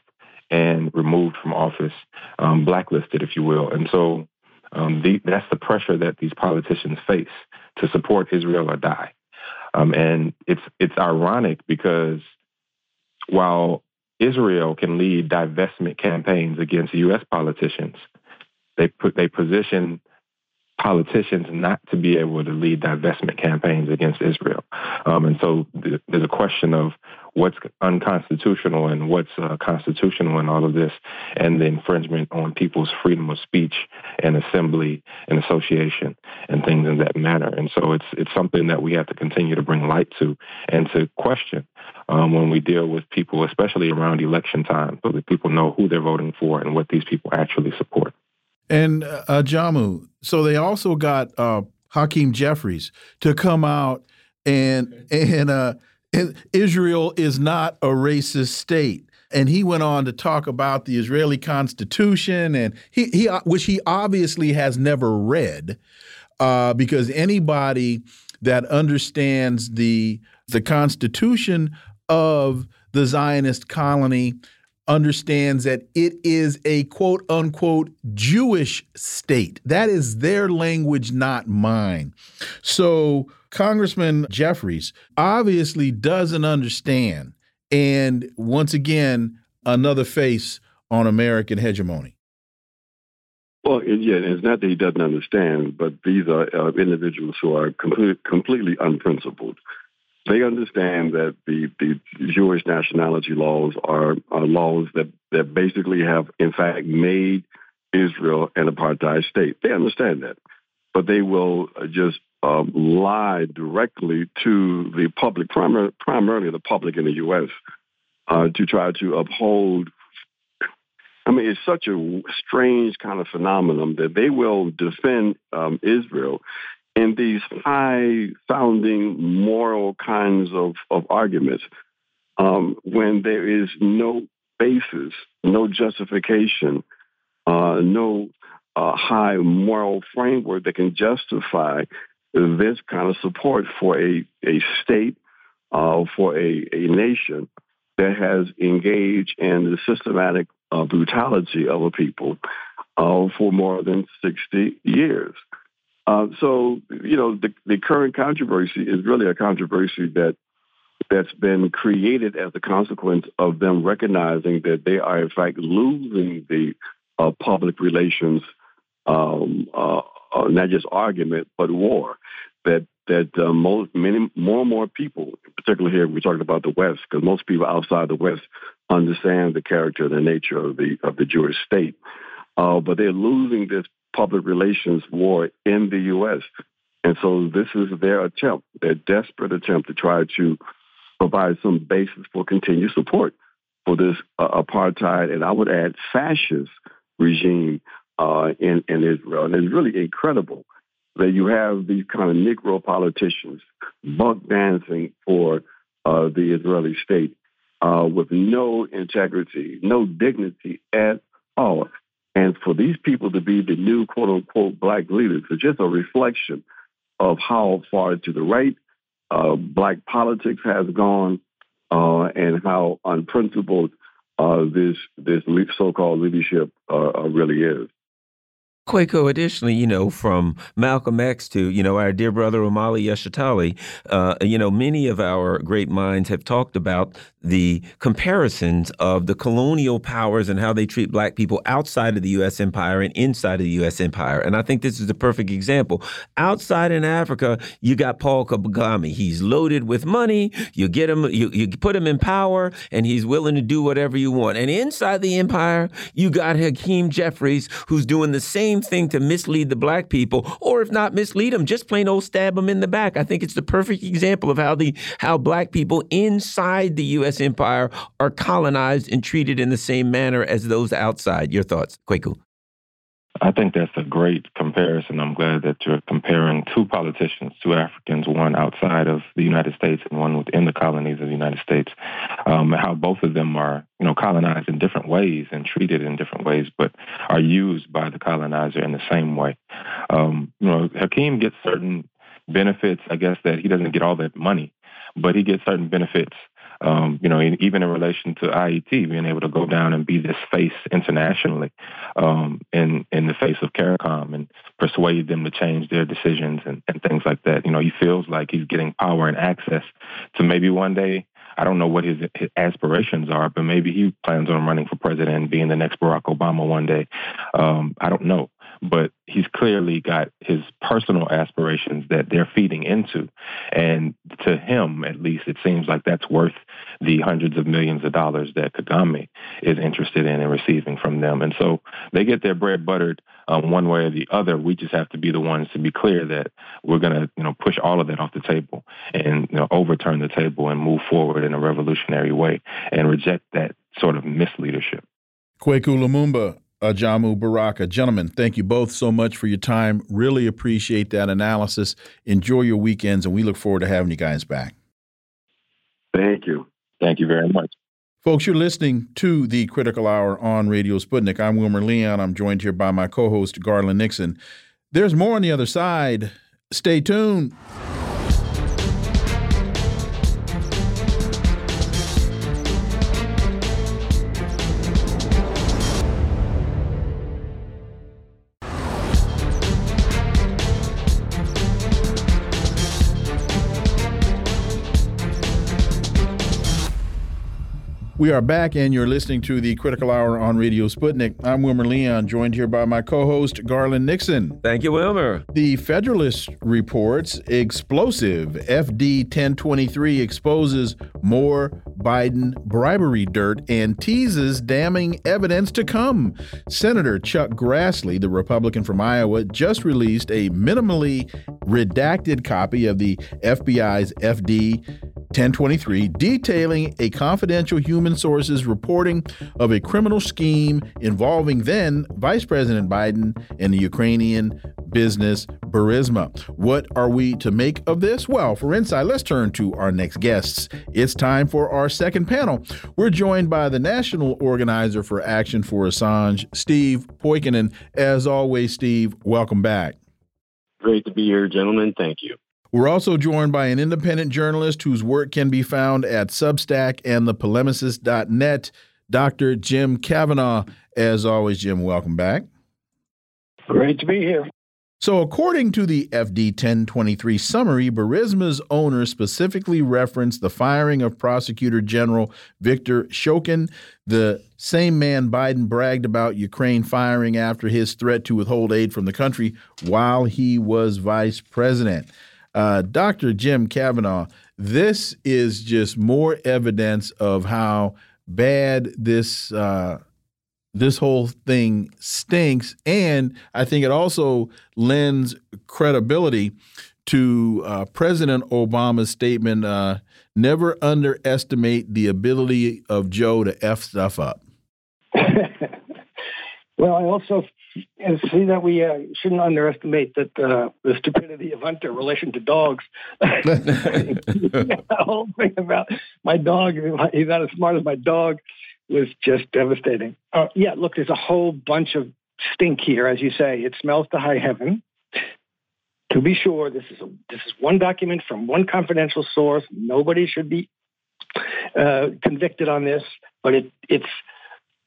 and removed from office, um, blacklisted, if you will. And so um, the, that's the pressure that these politicians face to support Israel or die. Um, and it's it's ironic because while Israel can lead divestment campaigns against U.S. politicians, they put they position politicians not to be able to lead divestment campaigns against Israel. Um, and so th- there's a question of what's unconstitutional and what's uh, constitutional in all of this, and the infringement on people's freedom of speech and assembly and association and things in that manner. And so it's it's something that we have to continue to bring light to and to question um, when we deal with people, especially around election time, so that people know who they're voting for and what these people actually support. And uh, Jamu, so they also got uh, Hakeem Jeffries to come out and and uh, Israel is not a racist state. And he went on to talk about the Israeli Constitution, and he, he which he obviously has never read, uh, because anybody that understands the the Constitution of the Zionist colony understands that it is a quote unquote Jewish state. That is their language, not mine. So Congressman Jeffries obviously doesn't understand. And once again, another face on American hegemony. Well, yeah, it's not that he doesn't understand, but these are uh, individuals who are complete, completely unprincipled. They understand that the, the Jewish nationality laws are, are laws that, that basically have, in fact, made Israel an apartheid state. They understand that. But they will just um, lie directly to the public, primar- primarily the public in the U.S., uh, to try to uphold. I mean, it's such a strange kind of phenomenon that they will defend um, Israel in these high sounding moral kinds of, of arguments um, when there is no basis, no justification, uh, no uh, high moral framework that can justify this kind of support for a, a state, uh, for a, a nation that has engaged in the systematic uh, brutality of a people uh, for more than 60 years. Uh, so, you know, the, the current controversy is really a controversy that that's been created as a consequence of them recognizing that they are, in fact, losing the uh, public relations, um, uh, uh not just argument, but war. That that uh, most many more and more people, particularly here, we're talking about the West, because most people outside the West understand the character and the nature of the of the Jewish state, uh, but they're losing this public relations war in the U.S. And so this is their attempt, their desperate attempt to try to provide some basis for continued support for this uh, apartheid, and I would add fascist regime uh, in, in Israel. And it's really incredible that you have these kind of Negro politicians buck dancing for uh, the Israeli state uh, with no integrity, no dignity at all. And for these people to be the new quote unquote black leaders is just a reflection of how far to the right uh, black politics has gone uh, and how unprincipled uh, this this so-called leadership uh, uh, really is. Kweku, additionally, you know, from Malcolm X to, you know, our dear brother Omali Yeshitela, uh, you know, many of our great minds have talked about the comparisons of the colonial powers and how they treat black people outside of the U.S. empire and inside of the U.S. empire. And I think this is the perfect example. Outside in Africa, you got Paul Kagame. He's loaded with money. You get him, you, you put him in power, and he's willing to do whatever you want. And inside the empire, you got Hakeem Jeffries, who's doing the same same thing to mislead the black people, or if not mislead them, just plain old stab them in the back. I think it's the perfect example of how the how black people inside the U.S. empire are colonized and treated in the same manner as those outside. Your thoughts, Kweku? I think that's a great comparison. I'm glad that you're comparing two politicians, two Africans, one outside of the United States and one within the colonies of the United States. Um, how both of them are, you know, colonized in different ways and treated in different ways, but are used by the colonizer in the same way. Um, you know, Hakeem gets certain benefits. I guess that he doesn't get all that money, but he gets certain benefits um, you know, even in relation to Ayiti, being able to go down and be this face internationally um, in in the face of CARICOM and persuade them to change their decisions and, and things like that. You know, he feels like he's getting power and access to maybe one day I don't know what his, his, aspirations are, but maybe he plans on running for president and being the next Barack Obama one day. Um, I don't know but he's clearly got his personal aspirations that they're feeding into. And to him, at least, it seems like that's worth the hundreds of millions of dollars that Kagame is interested in and receiving from them. And so they get their bread buttered um, one way or the other. We just have to be the ones to be clear that we're going to, you know, push all of that off the table and you know, overturn the table and move forward in a revolutionary way and reject that sort of misleadership. Kweku Lamumba, Ajamu Baraka. Gentlemen, thank you both so much for your time. Really appreciate that analysis. Enjoy your weekends, and we look forward to having you guys back. Thank you. Thank you very much. Folks, you're listening to the Critical Hour on Radio Sputnik. I'm Wilmer Leon. I'm joined here by my co host, Garland Nixon. There's more on the other side. Stay tuned. We are back, and you're listening to the Critical Hour on Radio Sputnik. I'm Wilmer Leon, joined here by my co host, Garland Nixon. Thank you, Wilmer. The Federalist reports explosive FD 1023 exposes more Biden bribery dirt and teases damning evidence to come. Senator Chuck Grassley, the Republican from Iowa, just released a minimally redacted copy of the FBI's FD 1023 detailing a confidential human sources reporting of a criminal scheme involving then Vice President Biden and the Ukrainian business Burisma. What are we to make of this? Well, for insight, let's turn to our next guests. It's time for our second panel. We're joined by the national organizer for Action for Assange, Steve Poikonen. As always, Steve, welcome back. Great to be here, gentlemen. Thank you. We're also joined by an independent journalist whose work can be found at Substack and thepolemicist.net, Dr. Jim Kavanagh. As always, Jim, welcome back. Great to be here. So, according to the FD 1023 summary, Burisma's owner specifically referenced the firing of Prosecutor General Viktor Shokin, the same man Biden bragged about Ukraine firing after his threat to withhold aid from the country while he was vice president. Uh, Dr. Jim Kavanagh, this is just more evidence of how bad this uh, this whole thing stinks, and I think it also lends credibility to uh, President Obama's statement: uh, "Never underestimate the ability of Joe to f stuff up." (laughs) well, I also and see that we uh, shouldn't underestimate that uh, the stupidity of Hunter relation to dogs. (laughs) (laughs) the whole thing about my dog, he's not as smart as my dog, was just devastating. Uh, yeah, look, there's a whole bunch of stink here, as you say. It smells to high heaven. To be sure, this is a, this is one document from one confidential source. Nobody should be uh, convicted on this, but it, it's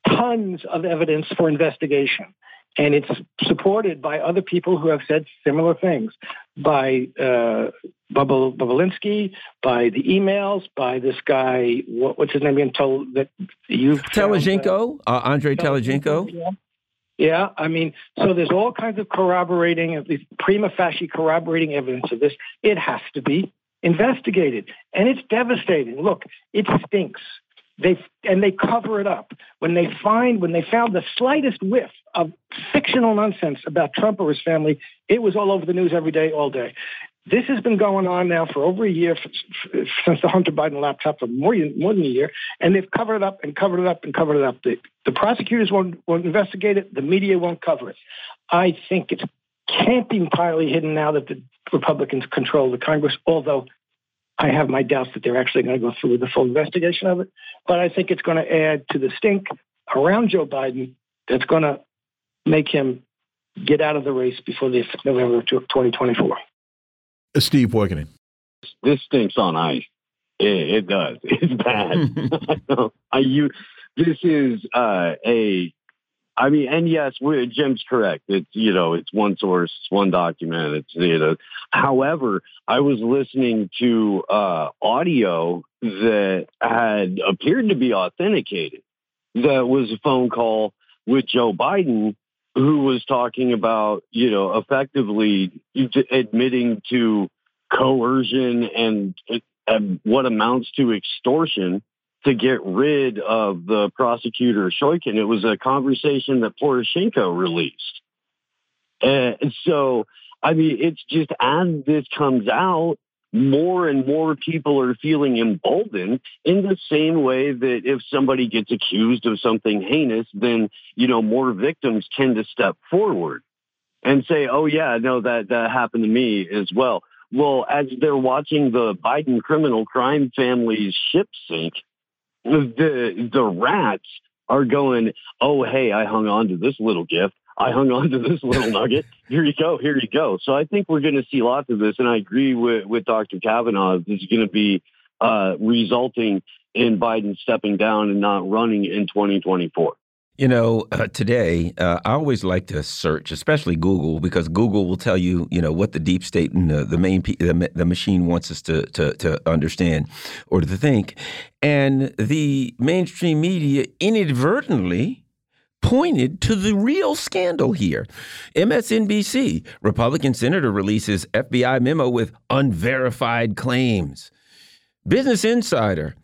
tons of evidence for investigation and it's supported by other people who have said similar things, by uh, Bubble, by the emails, by this guy. What, what's his name again? Told that you Telizhenko, uh, uh, Andre Telizhenko. Yeah. yeah, I mean, so there's all kinds of corroborating, at least prima facie corroborating evidence of this. It has to be investigated, and it's devastating. Look, it stinks they and they cover it up when they find when they found the slightest whiff of fictional nonsense about Trump or his family. It was all over the news every day, all day. This has been going on now for over a year since the Hunter Biden laptop for more, more than a year, and they've covered it up and covered it up and covered it up. The, the prosecutors won't, won't investigate it. The media won't cover it. I think it can't be entirely hidden now that the Republicans control the Congress, although I have my doubts that they're actually going to go through with the full investigation of it. But I think it's going to add to the stink around Joe Biden that's going to make him get out of the race before the November of 2024. Steve Poikonen. This stinks on ice. It, it does. (laughs) It's bad. (laughs) (laughs) I, you, this is uh, a. I mean, and yes, Jim's correct. It's you know, it's one source, it's one document. It's you know. However, I was listening to uh, audio that had appeared to be authenticated. That was a phone call with Joe Biden who was talking about, you know, effectively admitting to coercion and, and what amounts to extortion to get rid of the prosecutor Shokin. It was a conversation that Poroshenko released. And so, I mean, it's just as this comes out, more and more people are feeling emboldened in the same way that if somebody gets accused of something heinous, then, you know, more victims tend to step forward and say, oh, yeah, no, that, that happened to me as well. Well, as they're watching the Biden criminal crime family's ship sink, the, the rats are going, oh, hey, I hung on to this little gift. I hung on to this little (laughs) nugget. Here you go. Here you go. So I think we're going to see lots of this. And I agree with, with Dr. Kavanagh. This is going to be uh, resulting in Biden stepping down and not running in 2024. You know, uh, today uh, I always like to search, especially Google, because Google will tell you, you know, what the deep state and the, the main the, the machine wants us to, to to understand or to think, and the mainstream media inadvertently pointed to the real scandal here. MSNBC, Republican senator releases FBI memo with unverified claims. Business Insider,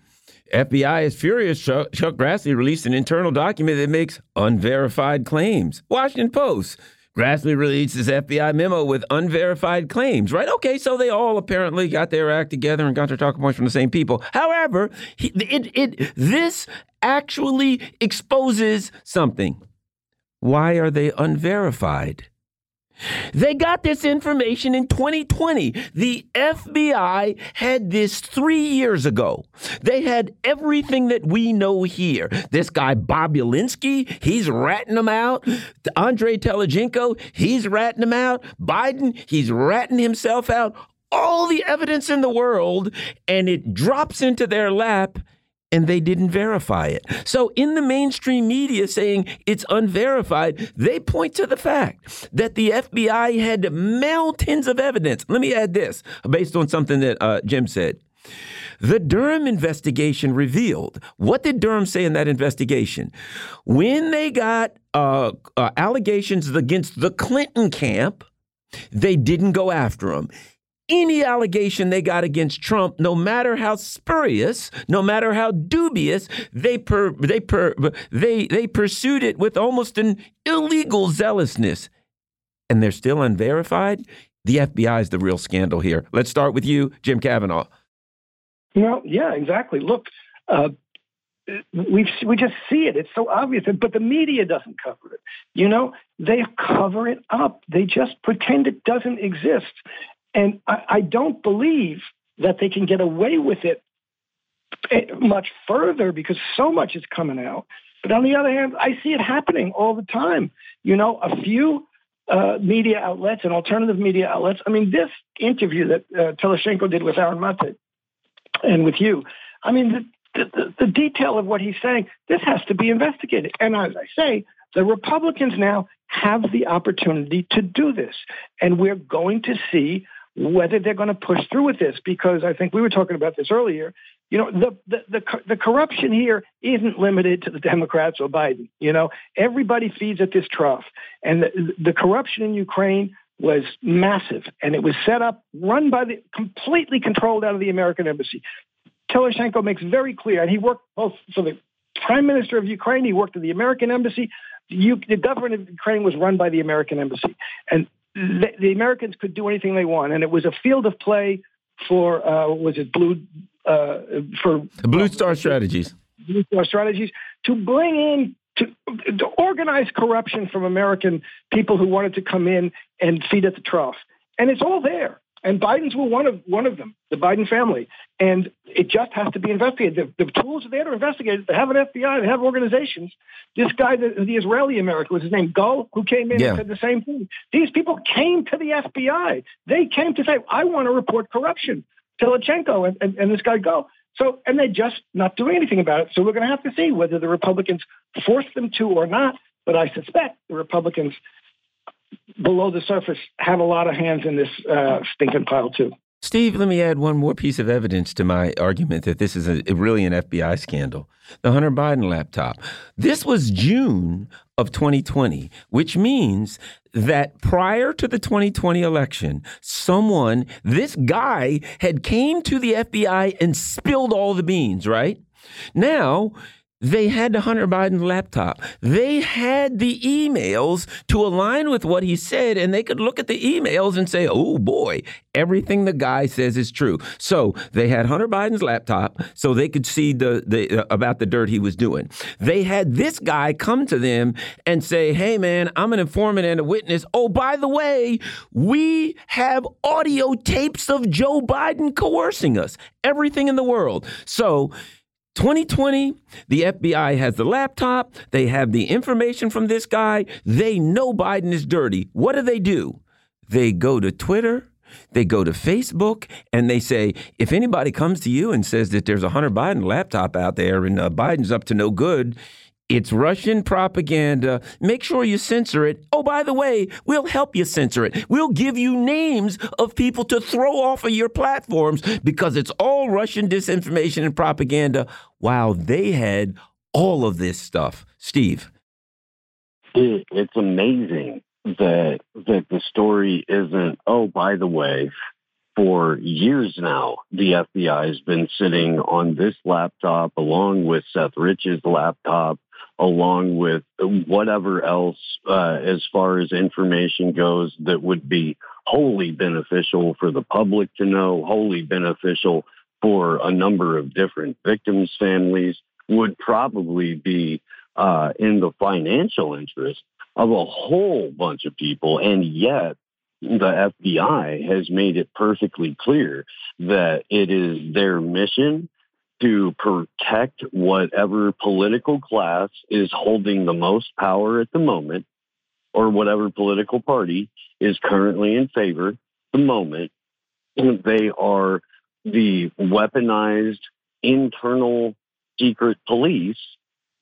FBI is furious. Chuck, Grassley released an internal document that makes unverified claims. Washington Post, Grassley releases FBI memo with unverified claims, right? Okay, so they all apparently got their act together and got their talking points from the same people. However, it, it, this actually exposes something. Why are they unverified? They got this information in 2020. The FBI had this three years ago. They had everything that we know here. This guy, Bobulinski, he's ratting them out. Andre Telizhenko, he's ratting them out. Biden, he's ratting himself out. All the evidence in the world, and it drops into their lap and they didn't verify it. So, in the mainstream media saying it's unverified, they point to the fact that the FBI had mountains of evidence. Let me add this based on something that uh, Jim said. The Durham investigation revealed. What did Durham say in that investigation? When they got uh, uh, allegations against the Clinton camp, they didn't go after them any allegation they got against Trump, no matter how spurious, no matter how dubious, they per, they per, they they pursued it with almost an illegal zealousness, and they're still unverified. The FBI is the real scandal here. Let's start with you, Jim Kavanagh. Well, yeah, exactly. Look, uh, we we just see it. It's so obvious, but the media doesn't cover it. You know, they cover it up. They just pretend it doesn't exist. And I, I don't believe that they can get away with it much further because so much is coming out. But on the other hand, I see it happening all the time. You know, a few uh, media outlets and alternative media outlets. I mean, this interview that uh, Telizhenko did with Aaron Mate and with you, I mean, the, the, the detail of what he's saying, this has to be investigated. And as I say, the Republicans now have the opportunity to do this. And we're going to see whether they're going to push through with this because I think we were talking about this earlier. You know, the, the the the, corruption here isn't limited to the Democrats or Biden. You know, everybody feeds at this trough, and the, the corruption in Ukraine was massive, and it was set up, run by the completely controlled out of the American embassy. Telizhenko makes very clear, and he worked both for the prime minister of Ukraine, he worked at the American embassy. The, the government of Ukraine was run by the American embassy, and the, the, Americans could do anything they want, and it was a field of play for uh, was it blue uh, for Blue Star Strategies. Blue Star Strategies to bring in to, to organize corruption from American people who wanted to come in and feed at the trough, and it's all there. And Biden's were one of one of them, the Biden family, and it just has to be investigated. The, the tools are there to investigate. They have an FBI. They have organizations. This guy, the, the Israeli American, was his name Gal, who came in yeah. and said the same thing. These people came to the FBI. They came to say, "I want to report corruption." Telizhenko and, and, and this guy Gal. So, and they're just not doing anything about it. So we're going to have to see whether the Republicans force them to or not. But I suspect the Republicans below the surface have a lot of hands in this uh, stinking pile too. Steve, let me add one more piece of evidence to my argument that this is a, really an FBI scandal. The Hunter Biden laptop. This was June of 2020, which means that prior to the 2020 election, someone, this guy had came to the FBI and spilled all the beans, right? Now, they had the Hunter Biden laptop. They had the emails to align with what he said, and they could look at the emails and say, oh boy, everything the guy says is true. So they had Hunter Biden's laptop so they could see the, the uh, about the dirt he was doing. They had this guy come to them and say, hey man, I'm an informant and a witness. Oh, by the way, we have audio tapes of Joe Biden coercing us. Everything in the world. So 2020, the FBI has the laptop, they have the information from this guy, they know Biden is dirty. What do they do? They go to Twitter, they go to Facebook, and they say, if anybody comes to you and says that there's a Hunter Biden laptop out there and uh, Biden's up to no good, it's Russian propaganda. Make sure you censor it. Oh, by the way, we'll help you censor it. We'll give you names of people to throw off of your platforms because it's all Russian disinformation and propaganda while they had all of this stuff. Steve. It's amazing that that the story isn't, oh, by the way, for years now, the FBI has been sitting on this laptop along with Seth Rich's laptop along with whatever else uh, as far as information goes that would be wholly beneficial for the public to know, wholly beneficial for a number of different victims' families, would probably be uh, in the financial interest of a whole bunch of people. And yet, the FBI has made it perfectly clear that it is their mission to protect whatever political class is holding the most power at the moment or whatever political party is currently in favor at the moment. They are the weaponized internal secret police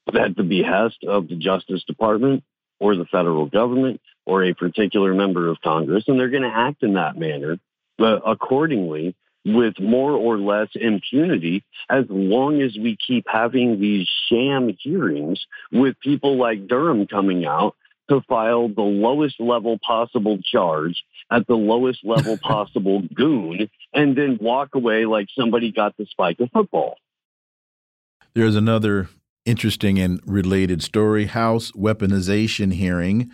at the behest of the Justice Department or the federal government or a particular member of Congress. And they're going to act in that manner uh, accordingly with more or less impunity as long as we keep having these sham hearings with people like Durham coming out to file the lowest level possible charge at the lowest level (laughs) possible goon and then walk away like somebody got the spike of football. There's another interesting and related story House weaponization hearing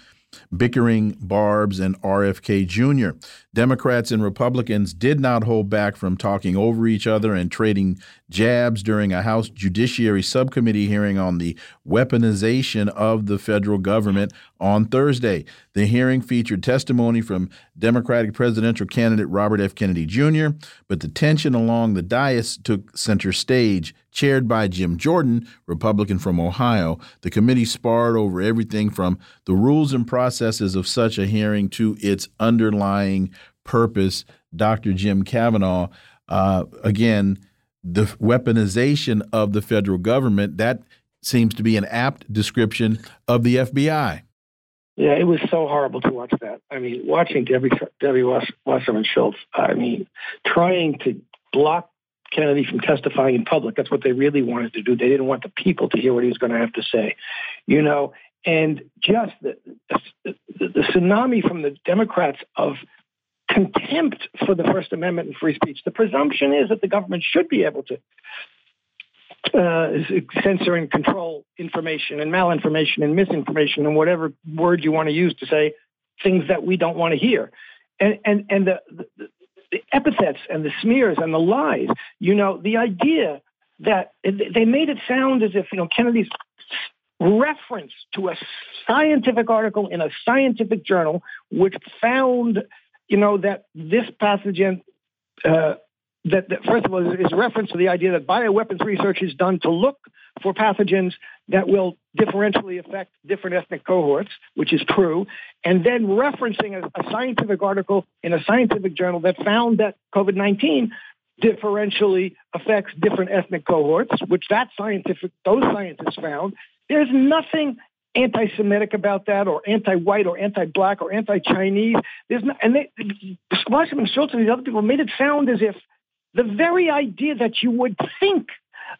bickering Barbs and RFK Jr. Democrats and Republicans did not hold back from talking over each other and trading jabs during a House Judiciary Subcommittee hearing on the weaponization of the federal government on Thursday. The hearing featured testimony from Democratic presidential candidate Robert F. Kennedy Jr., but the tension along the dais took center stage. Chaired by Jim Jordan, Republican from Ohio, the committee sparred over everything from the rules and processes of such a hearing to its underlying purpose. Dr. Jim Kavanagh, uh, again, the weaponization of the federal government, that seems to be an apt description of the FBI. Yeah, it was so horrible to watch that. I mean, watching Debbie Debbie Wasserman Schultz. I mean, trying to block Kennedy from testifying in public. That's what they really wanted to do. They didn't want the people to hear what he was going to have to say, you know. And just the, the, the tsunami from the Democrats of contempt for the First Amendment and free speech. The presumption is that the government should be able to uh, censor and control information and malinformation and misinformation and whatever word you want to use to say things that we don't want to hear. And and and the, the, the epithets and the smears and the lies. You know, the idea that they made it sound as if you know Kennedy's reference to a scientific article in a scientific journal which found you know that this pathogen uh, that, that, first of all is a reference to the idea that bioweapons research is done to look for pathogens that will differentially affect different ethnic cohorts, which is true, and then referencing a, a scientific article in a scientific journal that found that COVID 19 differentially affects different ethnic cohorts, which that scientific those scientists found. There's nothing anti-Semitic about that, or anti-white, or anti-black, or anti-Chinese. There's no, and they, Schultz and these other people made it sound as if the very idea that you would think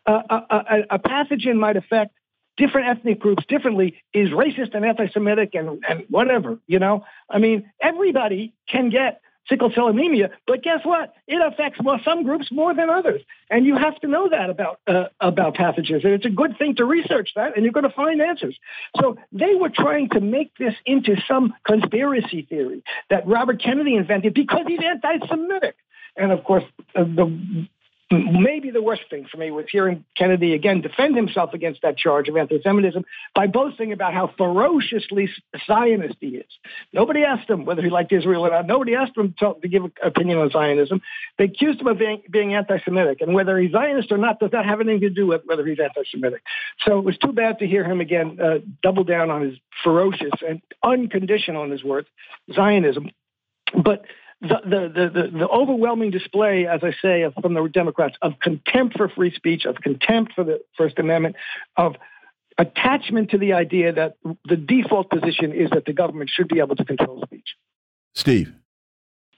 a, a, a pathogen might affect different ethnic groups differently is racist and anti-Semitic and, and whatever, you know? I mean, everybody can get sickle cell anemia, but guess what? It affects well, some groups more than others. And you have to know that about, uh, about pathogens. And it's a good thing to research that, and you're going to find answers. So they were trying to make this into some conspiracy theory that Robert Kennedy invented because he's anti-Semitic. And of course, uh, the maybe the worst thing for me was hearing Kennedy again defend himself against that charge of anti-Semitism by boasting about how ferociously Zionist he is. Nobody asked him whether he liked Israel or not. Nobody asked him to, to give an opinion on Zionism. They accused him of being, being anti-Semitic, and whether he's Zionist or not does not have anything to do with whether he's anti-Semitic. So it was too bad to hear him again uh, double down on his ferocious and unconditional, in his words, Zionism. But the, the, the, the, overwhelming display, as I say, of, from the Democrats of contempt for free speech, of contempt for the First Amendment, of attachment to the idea that the default position is that the government should be able to control speech. Steve.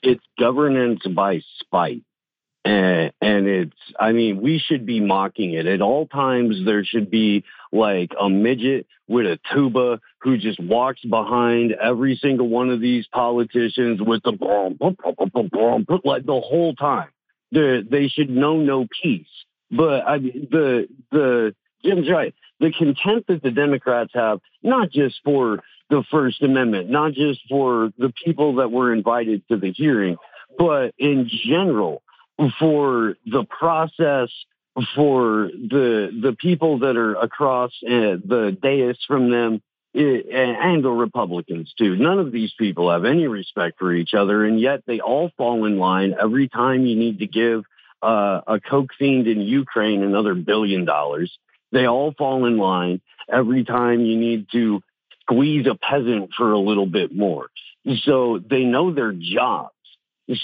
It's governance by spite. And, and it's, I mean, we should be mocking it. At all times, there should be like a midget with a tuba who just walks behind every single one of these politicians with the boom, boom, like the whole time. They they should know no peace. But I the the Jim's right. The contempt that the Democrats have, not just for the First Amendment, not just for the people that were invited to the hearing, but in general for the process for the the people that are across uh, the dais from them and the Republicans too. None of these people have any respect for each other, and yet they all fall in line every time you need to give uh, a coke fiend in Ukraine another billion dollars. They all fall in line every time you need to squeeze a peasant for a little bit more. So they know their job.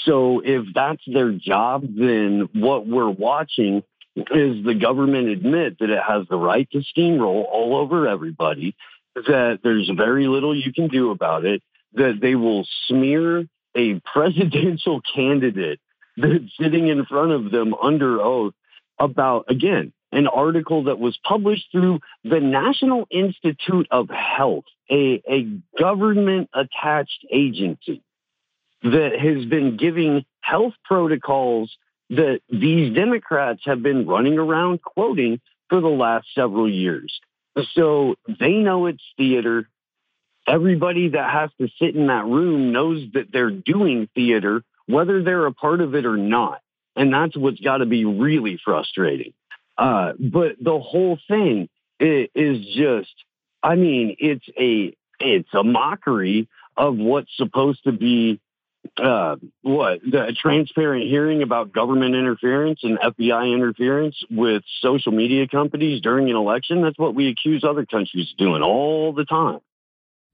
So if that's their job, then what we're watching is the government admit that it has the right to steamroll all over everybody, that there's very little you can do about it, that they will smear a (laughs) presidential candidate that's sitting in front of them under oath about, again, an article that was published through the National Institute of Health, a, a government attached agency that has been giving health protocols that these Democrats have been running around quoting for the last several years. So they know it's theater. Everybody that has to sit in that room knows that they're doing theater, whether they're a part of it or not. And that's what's got to be really frustrating. Uh, but the whole thing is just, I mean, it's a it's a mockery of what's supposed to be uh, what the transparent hearing about government interference and FBI interference with social media companies during an election. That's what we accuse other countries of doing all the time.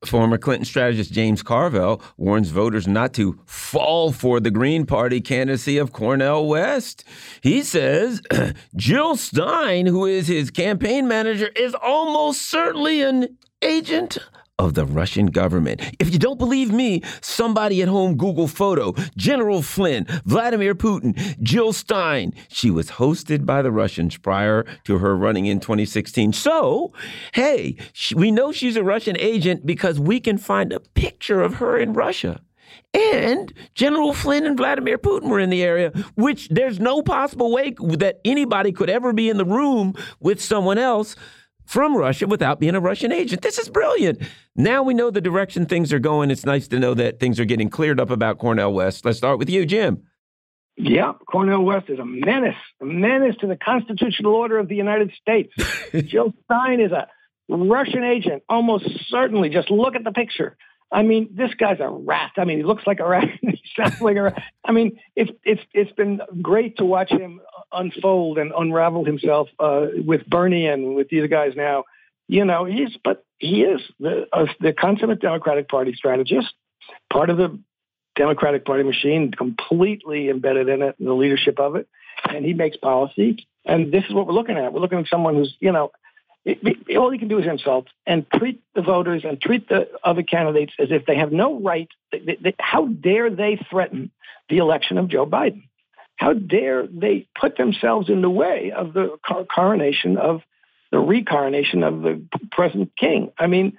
Former Clinton strategist James Carville warns voters not to fall for the Green Party candidacy of Cornel West. He says (clears throat) Jill Stein, who is his campaign manager, is almost certainly an agent of the Russian government. If you don't believe me, somebody at home Google photo General Flynn, Vladimir Putin, Jill Stein. She was hosted by the Russians prior to her running in 2016. So, hey, we know she's a Russian agent because we can find a picture of her in Russia. And General Flynn and Vladimir Putin were in the area, which there's no possible way that anybody could ever be in the room with someone else from Russia without being a Russian agent. This is brilliant. Now we know the direction things are going. It's nice to know that things are getting cleared up about Cornel West. Let's start with you, Jim. Yeah, Cornel West is a menace, a menace to the constitutional order of the United States. (laughs) Jill Stein is a Russian agent, almost certainly. Just look at the picture. I mean, this guy's a rat. I mean, he looks like a rat. he sounds like a rat. I mean, it's it's it's been great to watch him unfold and unravel himself uh, with Bernie and with these guys now. You know, he's but he is the uh, the consummate Democratic Party strategist, part of the Democratic Party machine, completely embedded in it, in the leadership of it, and he makes policy. And this is what we're looking at. We're looking at someone who's, you know, it, it, all he can do is insult and treat the voters and treat the other candidates as if they have no right. They, they, how dare they threaten the election of Joe Biden? How dare they put themselves in the way of the coronation of the recoronation of the present king? I mean,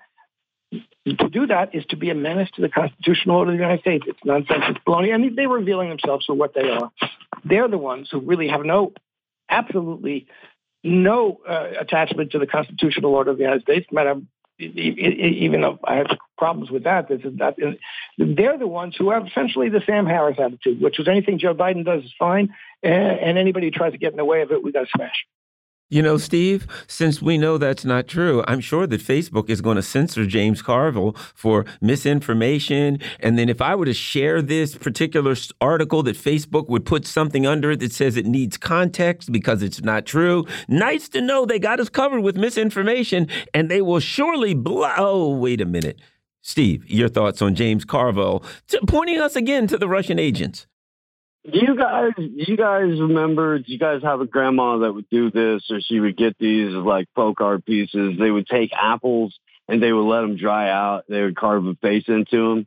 to do that is to be a menace to the constitutional order of the United States. It's nonsense. It's baloney. I mean, they're revealing themselves for what they are. They're the ones who really have no, absolutely no uh, attachment to the constitutional order of the United States. Matter, even though I have problems with that, this is that they're the ones who have essentially the Sam Harris attitude, which is anything Joe Biden does is fine, and, anybody who tries to get in the way of it, we got to smash. You know, Steve, since we know that's not true, I'm sure that Facebook is going to censor James Carville for misinformation. And then if I were to share this particular article, that Facebook would put something under it that says it needs context because it's not true. Nice to know they got us covered with misinformation and they will surely blow. Oh, wait a minute. Steve, your thoughts on James Carville pointing us again to the Russian agents. Do you guys, do you guys remember? Do you guys have a grandma that would do this, or she would get these like folk art pieces? They would take apples and they would let them dry out. They would carve a face into them.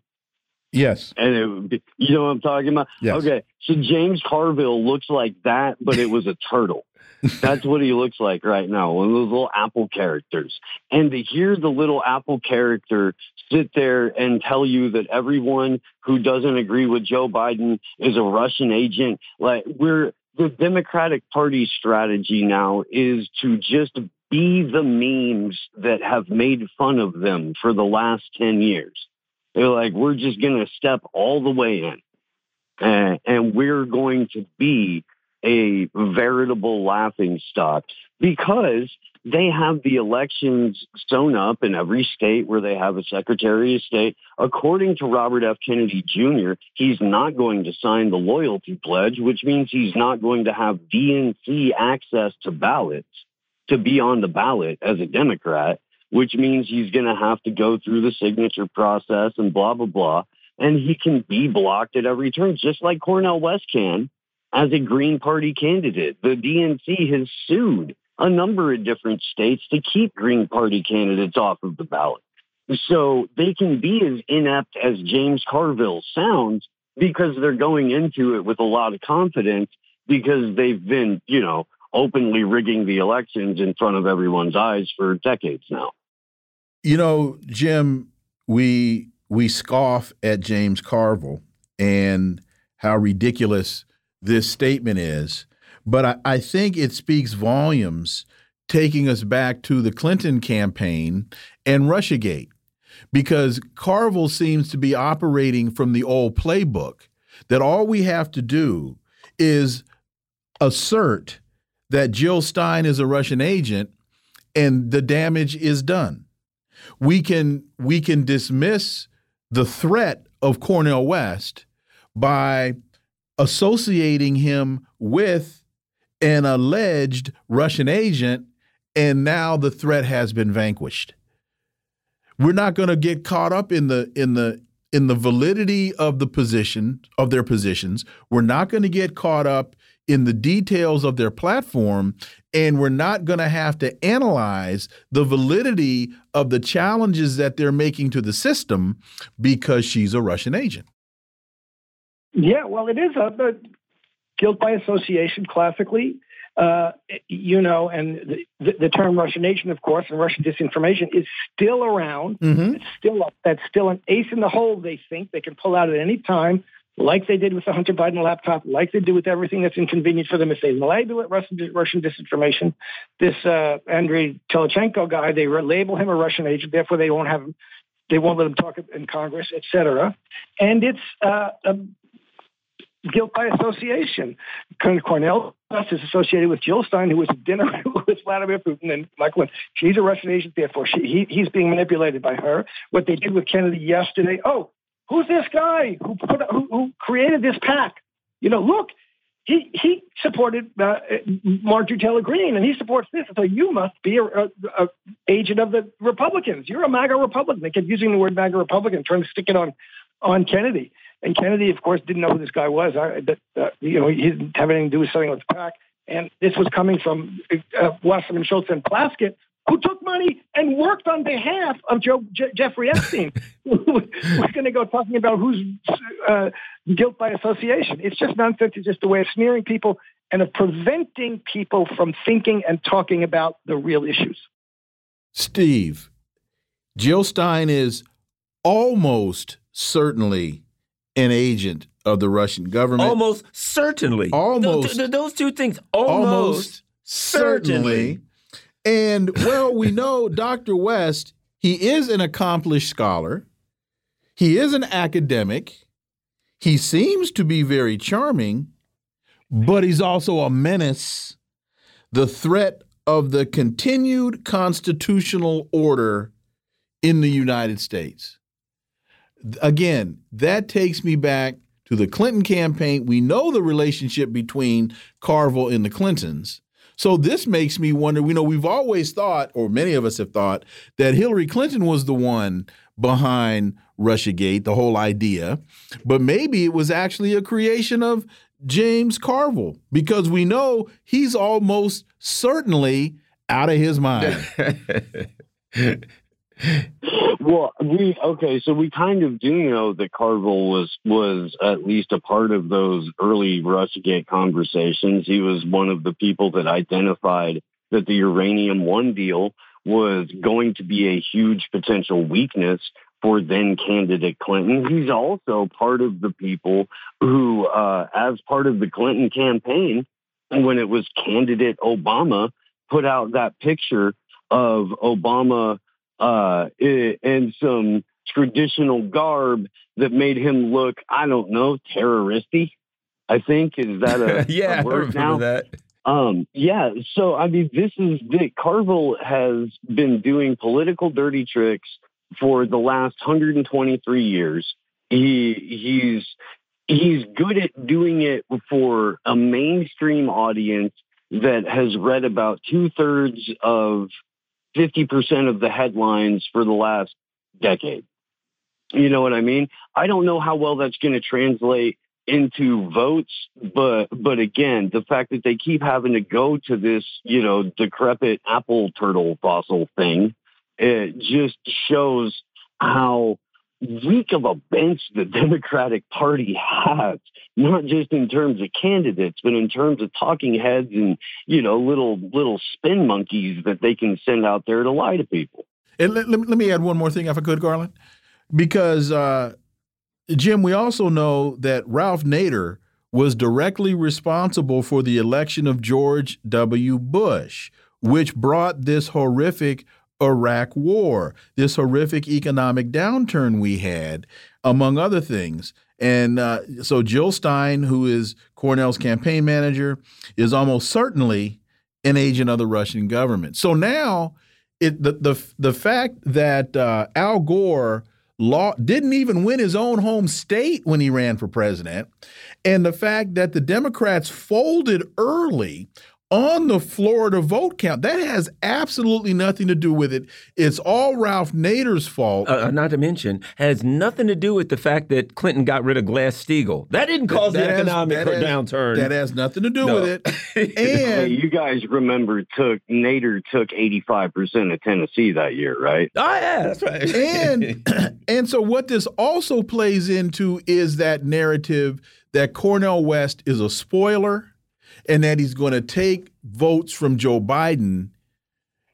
Yes. And it would be, you know what I'm talking about? Yes. Okay. So James Carville looks like that, but it was a turtle. (laughs) That's what he looks like right now, one of those little Apple characters. And to hear the little Apple character sit there and tell you that everyone who doesn't agree with Joe Biden is a Russian agent, like we're the Democratic Party strategy now is to just be the memes that have made fun of them for the last 10 years. They're like, we're just going to step all the way in. and, and we're going to be a veritable laughing stock because they have the elections sewn up in every state where they have a Secretary of State. According to Robert F. Kennedy Jr., he's not going to sign the loyalty pledge, which means he's not going to have DNC access to ballots to be on the ballot as a Democrat, which means he's going to have to go through the signature process and blah, blah, blah. And he can be blocked at every turn, just like Cornel West can as a Green Party candidate. The DNC has sued a number of different states to keep Green Party candidates off of the ballot. So they can be as inept as James Carville sounds because they're going into it with a lot of confidence because they've been, you know, openly rigging the elections in front of everyone's eyes for decades now. You know, Jim, we we scoff at James Carville and how ridiculous this statement is, but I, I think it speaks volumes taking us back to the Clinton campaign and Russiagate because Carville seems to be operating from the old playbook that all we have to do is assert that Jill Stein is a Russian agent and the damage is done. We can we can dismiss the threat of Cornel West by associating him with an alleged Russian agent, and now the threat has been vanquished. We're not going to get caught up in the in the in the validity of the position of their positions. We're not going to get caught up in the details of their platform, and we're not going to have to analyze the validity of the challenges that they're making to the system because she's a Russian agent. Yeah, well, it is a, guilt by association classically. uh, you know, and the, the, term Russian nation, of course, and Russian disinformation is still around. Mm-hmm. It's still that's still an ace in the hole. They think they can pull out at any time, like they did with the Hunter Biden laptop, like they do with everything that's inconvenient for them. If they label it Russian, Russian disinformation, this uh, Andrei Telizhenko guy, they label him a Russian agent. Therefore, they won't have they won't let him talk in Congress, et cetera. And it's uh, a guilt by association. Cornel is associated with Jill Stein, who was at dinner (laughs) with Vladimir Putin and Michael. She's a Russian agent, therefore she, he, he's being manipulated by her. What they did with Kennedy yesterday. Oh, who's this guy who put who, who created this PAC? You know, look, he he supported uh, Marjorie Taylor Greene, and he supports this. So you must be a, a, a, agent of the Republicans. You're a MAGA Republican. They kept using the word MAGA Republican, trying to stick it on on Kennedy. And Kennedy, of course, didn't know who this guy was. I, that uh, you know, he didn't have anything to do with something with the PAC. And this was coming from uh, Wasserman Schultz and Plaskett, who took money and worked on behalf of Joe, J- Jeffrey Epstein. We're going to go talking about who's uh, guilt by association. It's just nonsense. It's just a way of smearing people and of preventing people from thinking and talking about the real issues. Steve, Jill Stein is almost certainly an agent of the Russian government. Almost certainly. Almost. Those, those two things. Almost, almost certainly. certainly. And well, we know (laughs) Dr. West, he is an accomplished scholar. He is an academic. He seems to be very charming, but he's also a menace. The threat of the continued constitutional order in the United States again, that takes me back to the Clinton campaign. We know the relationship between Carville and the Clintons. So this makes me wonder, you know, we've always thought, or many of us have thought, that Hillary Clinton was the one behind Russiagate, the whole idea. But maybe it was actually a creation of James Carville, because we know he's almost certainly out of his mind. (laughs) well, we okay, so we kind of do know that Carville was was at least a part of those early Russiagate conversations. He was one of the people that identified that the uranium one deal was going to be a huge potential weakness for then candidate Clinton. He's also part of the people who, uh, as part of the Clinton campaign, when it was candidate Obama, put out that picture of Obama uh, and some traditional garb that made him look, I don't know, terroristy. I think is that a (laughs) yeah, a word now? that. Um, yeah. So I mean, this is the Carville has been doing political dirty tricks for the last 123 years. He he's he's good at doing it for a mainstream audience that has read about two thirds of 50% of the headlines for the last decade. You know what I mean? I don't know how well that's going to translate into votes, but but again, the fact that they keep having to go to this, you know, decrepit apple turtle fossil thing, it just shows how weak of a bench the (laughs) Democratic Party has, not just in terms of candidates, but in terms of talking heads and, you know, little little spin monkeys that they can send out there to lie to people. And let, let, me add one more thing, if I could, Garland, because uh, Jim, we also know that Ralph Nader was directly responsible for the election of George W. Bush, which brought this horrific Iraq war, this horrific economic downturn we had, among other things. And uh, so Jill Stein, who is Cornel's campaign manager, is almost certainly an agent of the Russian government. So now, it, the the the fact that uh, Al Gore law didn't even win his own home state when he ran for president, and the fact that the Democrats folded early on the Florida vote count. That has absolutely nothing to do with it. It's all Ralph Nader's fault. Uh, uh not to mention, has nothing to do with the fact that Clinton got rid of Glass Steagall. That didn't cause that, that the economic has, downturn. That has nothing to do no. with it. (laughs) and you guys remember, took Nader took eighty five percent of Tennessee that year, right? Oh yeah, that's right. and (laughs) (clears throat) and so what this also plays into is that narrative that Cornel West is a spoiler and that he's going to take votes from Joe Biden.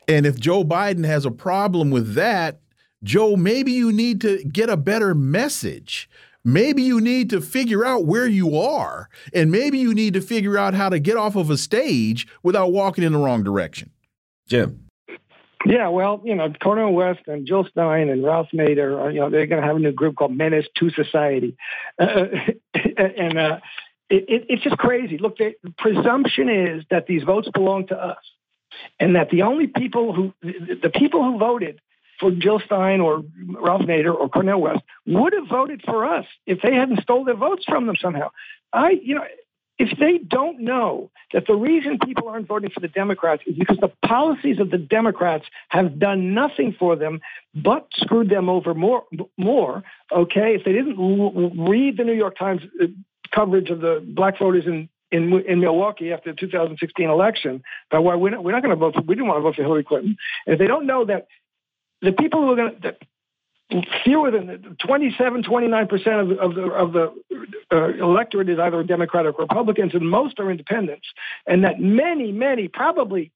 And if Joe Biden has a problem with that, Joe, maybe you need to get a better message. Maybe you need to figure out where you are, and maybe you need to figure out how to get off of a stage without walking in the wrong direction. Jim. Yeah, well, you know, Cornel West and Jill Stein and Ralph Nader, are, you know, they're going to have a new group called Menace to Society, uh, (laughs) and uh, it, it's just crazy. Look, the presumption is that these votes belong to us, and that the only people who, the people who voted for Jill Stein or Ralph Nader or Cornel West would have voted for us if they hadn't stole their votes from them somehow. I, you know, if they don't know that the reason people aren't voting for the Democrats is because the policies of the Democrats have done nothing for them but screwed them over more, more. Okay, if they didn't read the New York Times uh, coverage of the black voters in in, in Milwaukee after the 2016 election about why we're not, we're not going to vote for, we didn't want to vote for Hillary Clinton. And if they don't know that the people who are going to, fewer than 27, 29 percent of, of the of the uh, electorate is either Democratic or Republicans, and most are independents, and that many, many, probably,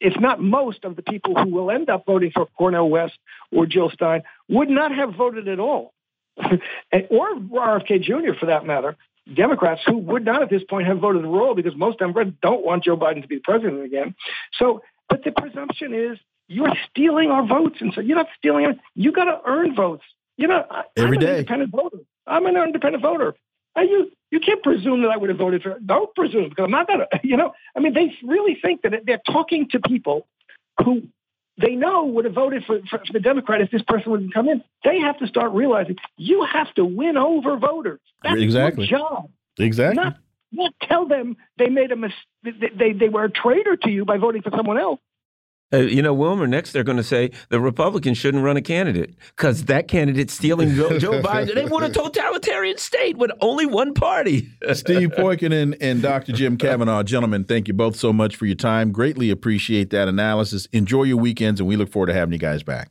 if not most, of the people who will end up voting for Cornel West or Jill Stein would not have voted at all, (laughs) or RFK Jr. for that matter. Democrats who would not at this point have voted at all because most Democrats don't want Joe Biden to be president again. So, but the presumption is you're stealing our votes. And so you're not stealing it. You got to earn votes. You know, every I'm day. an independent voter. I'm an independent voter. And you you can't presume that I would have voted for. Don't presume because I'm not gonna. (laughs) You know, I mean, they really think that they're talking to people who they know would have voted for, for, for the Democrat if this person wouldn't come in. They have to start realizing you have to win over voters. That's exactly. your job. Exactly. Not, not tell them they made a mistake. They, they, they were a traitor to you by voting for someone else. Uh, you know, Wilmer, next they're going to say the Republicans shouldn't run a candidate because that candidate's stealing Joe, (laughs) Joe Biden. They want a totalitarian state with only one party. (laughs) Steve Poikonen and, and Dr. Jim Kavanagh, gentlemen, thank you both so much for your time. Greatly appreciate that analysis. Enjoy your weekends, and we look forward to having you guys back.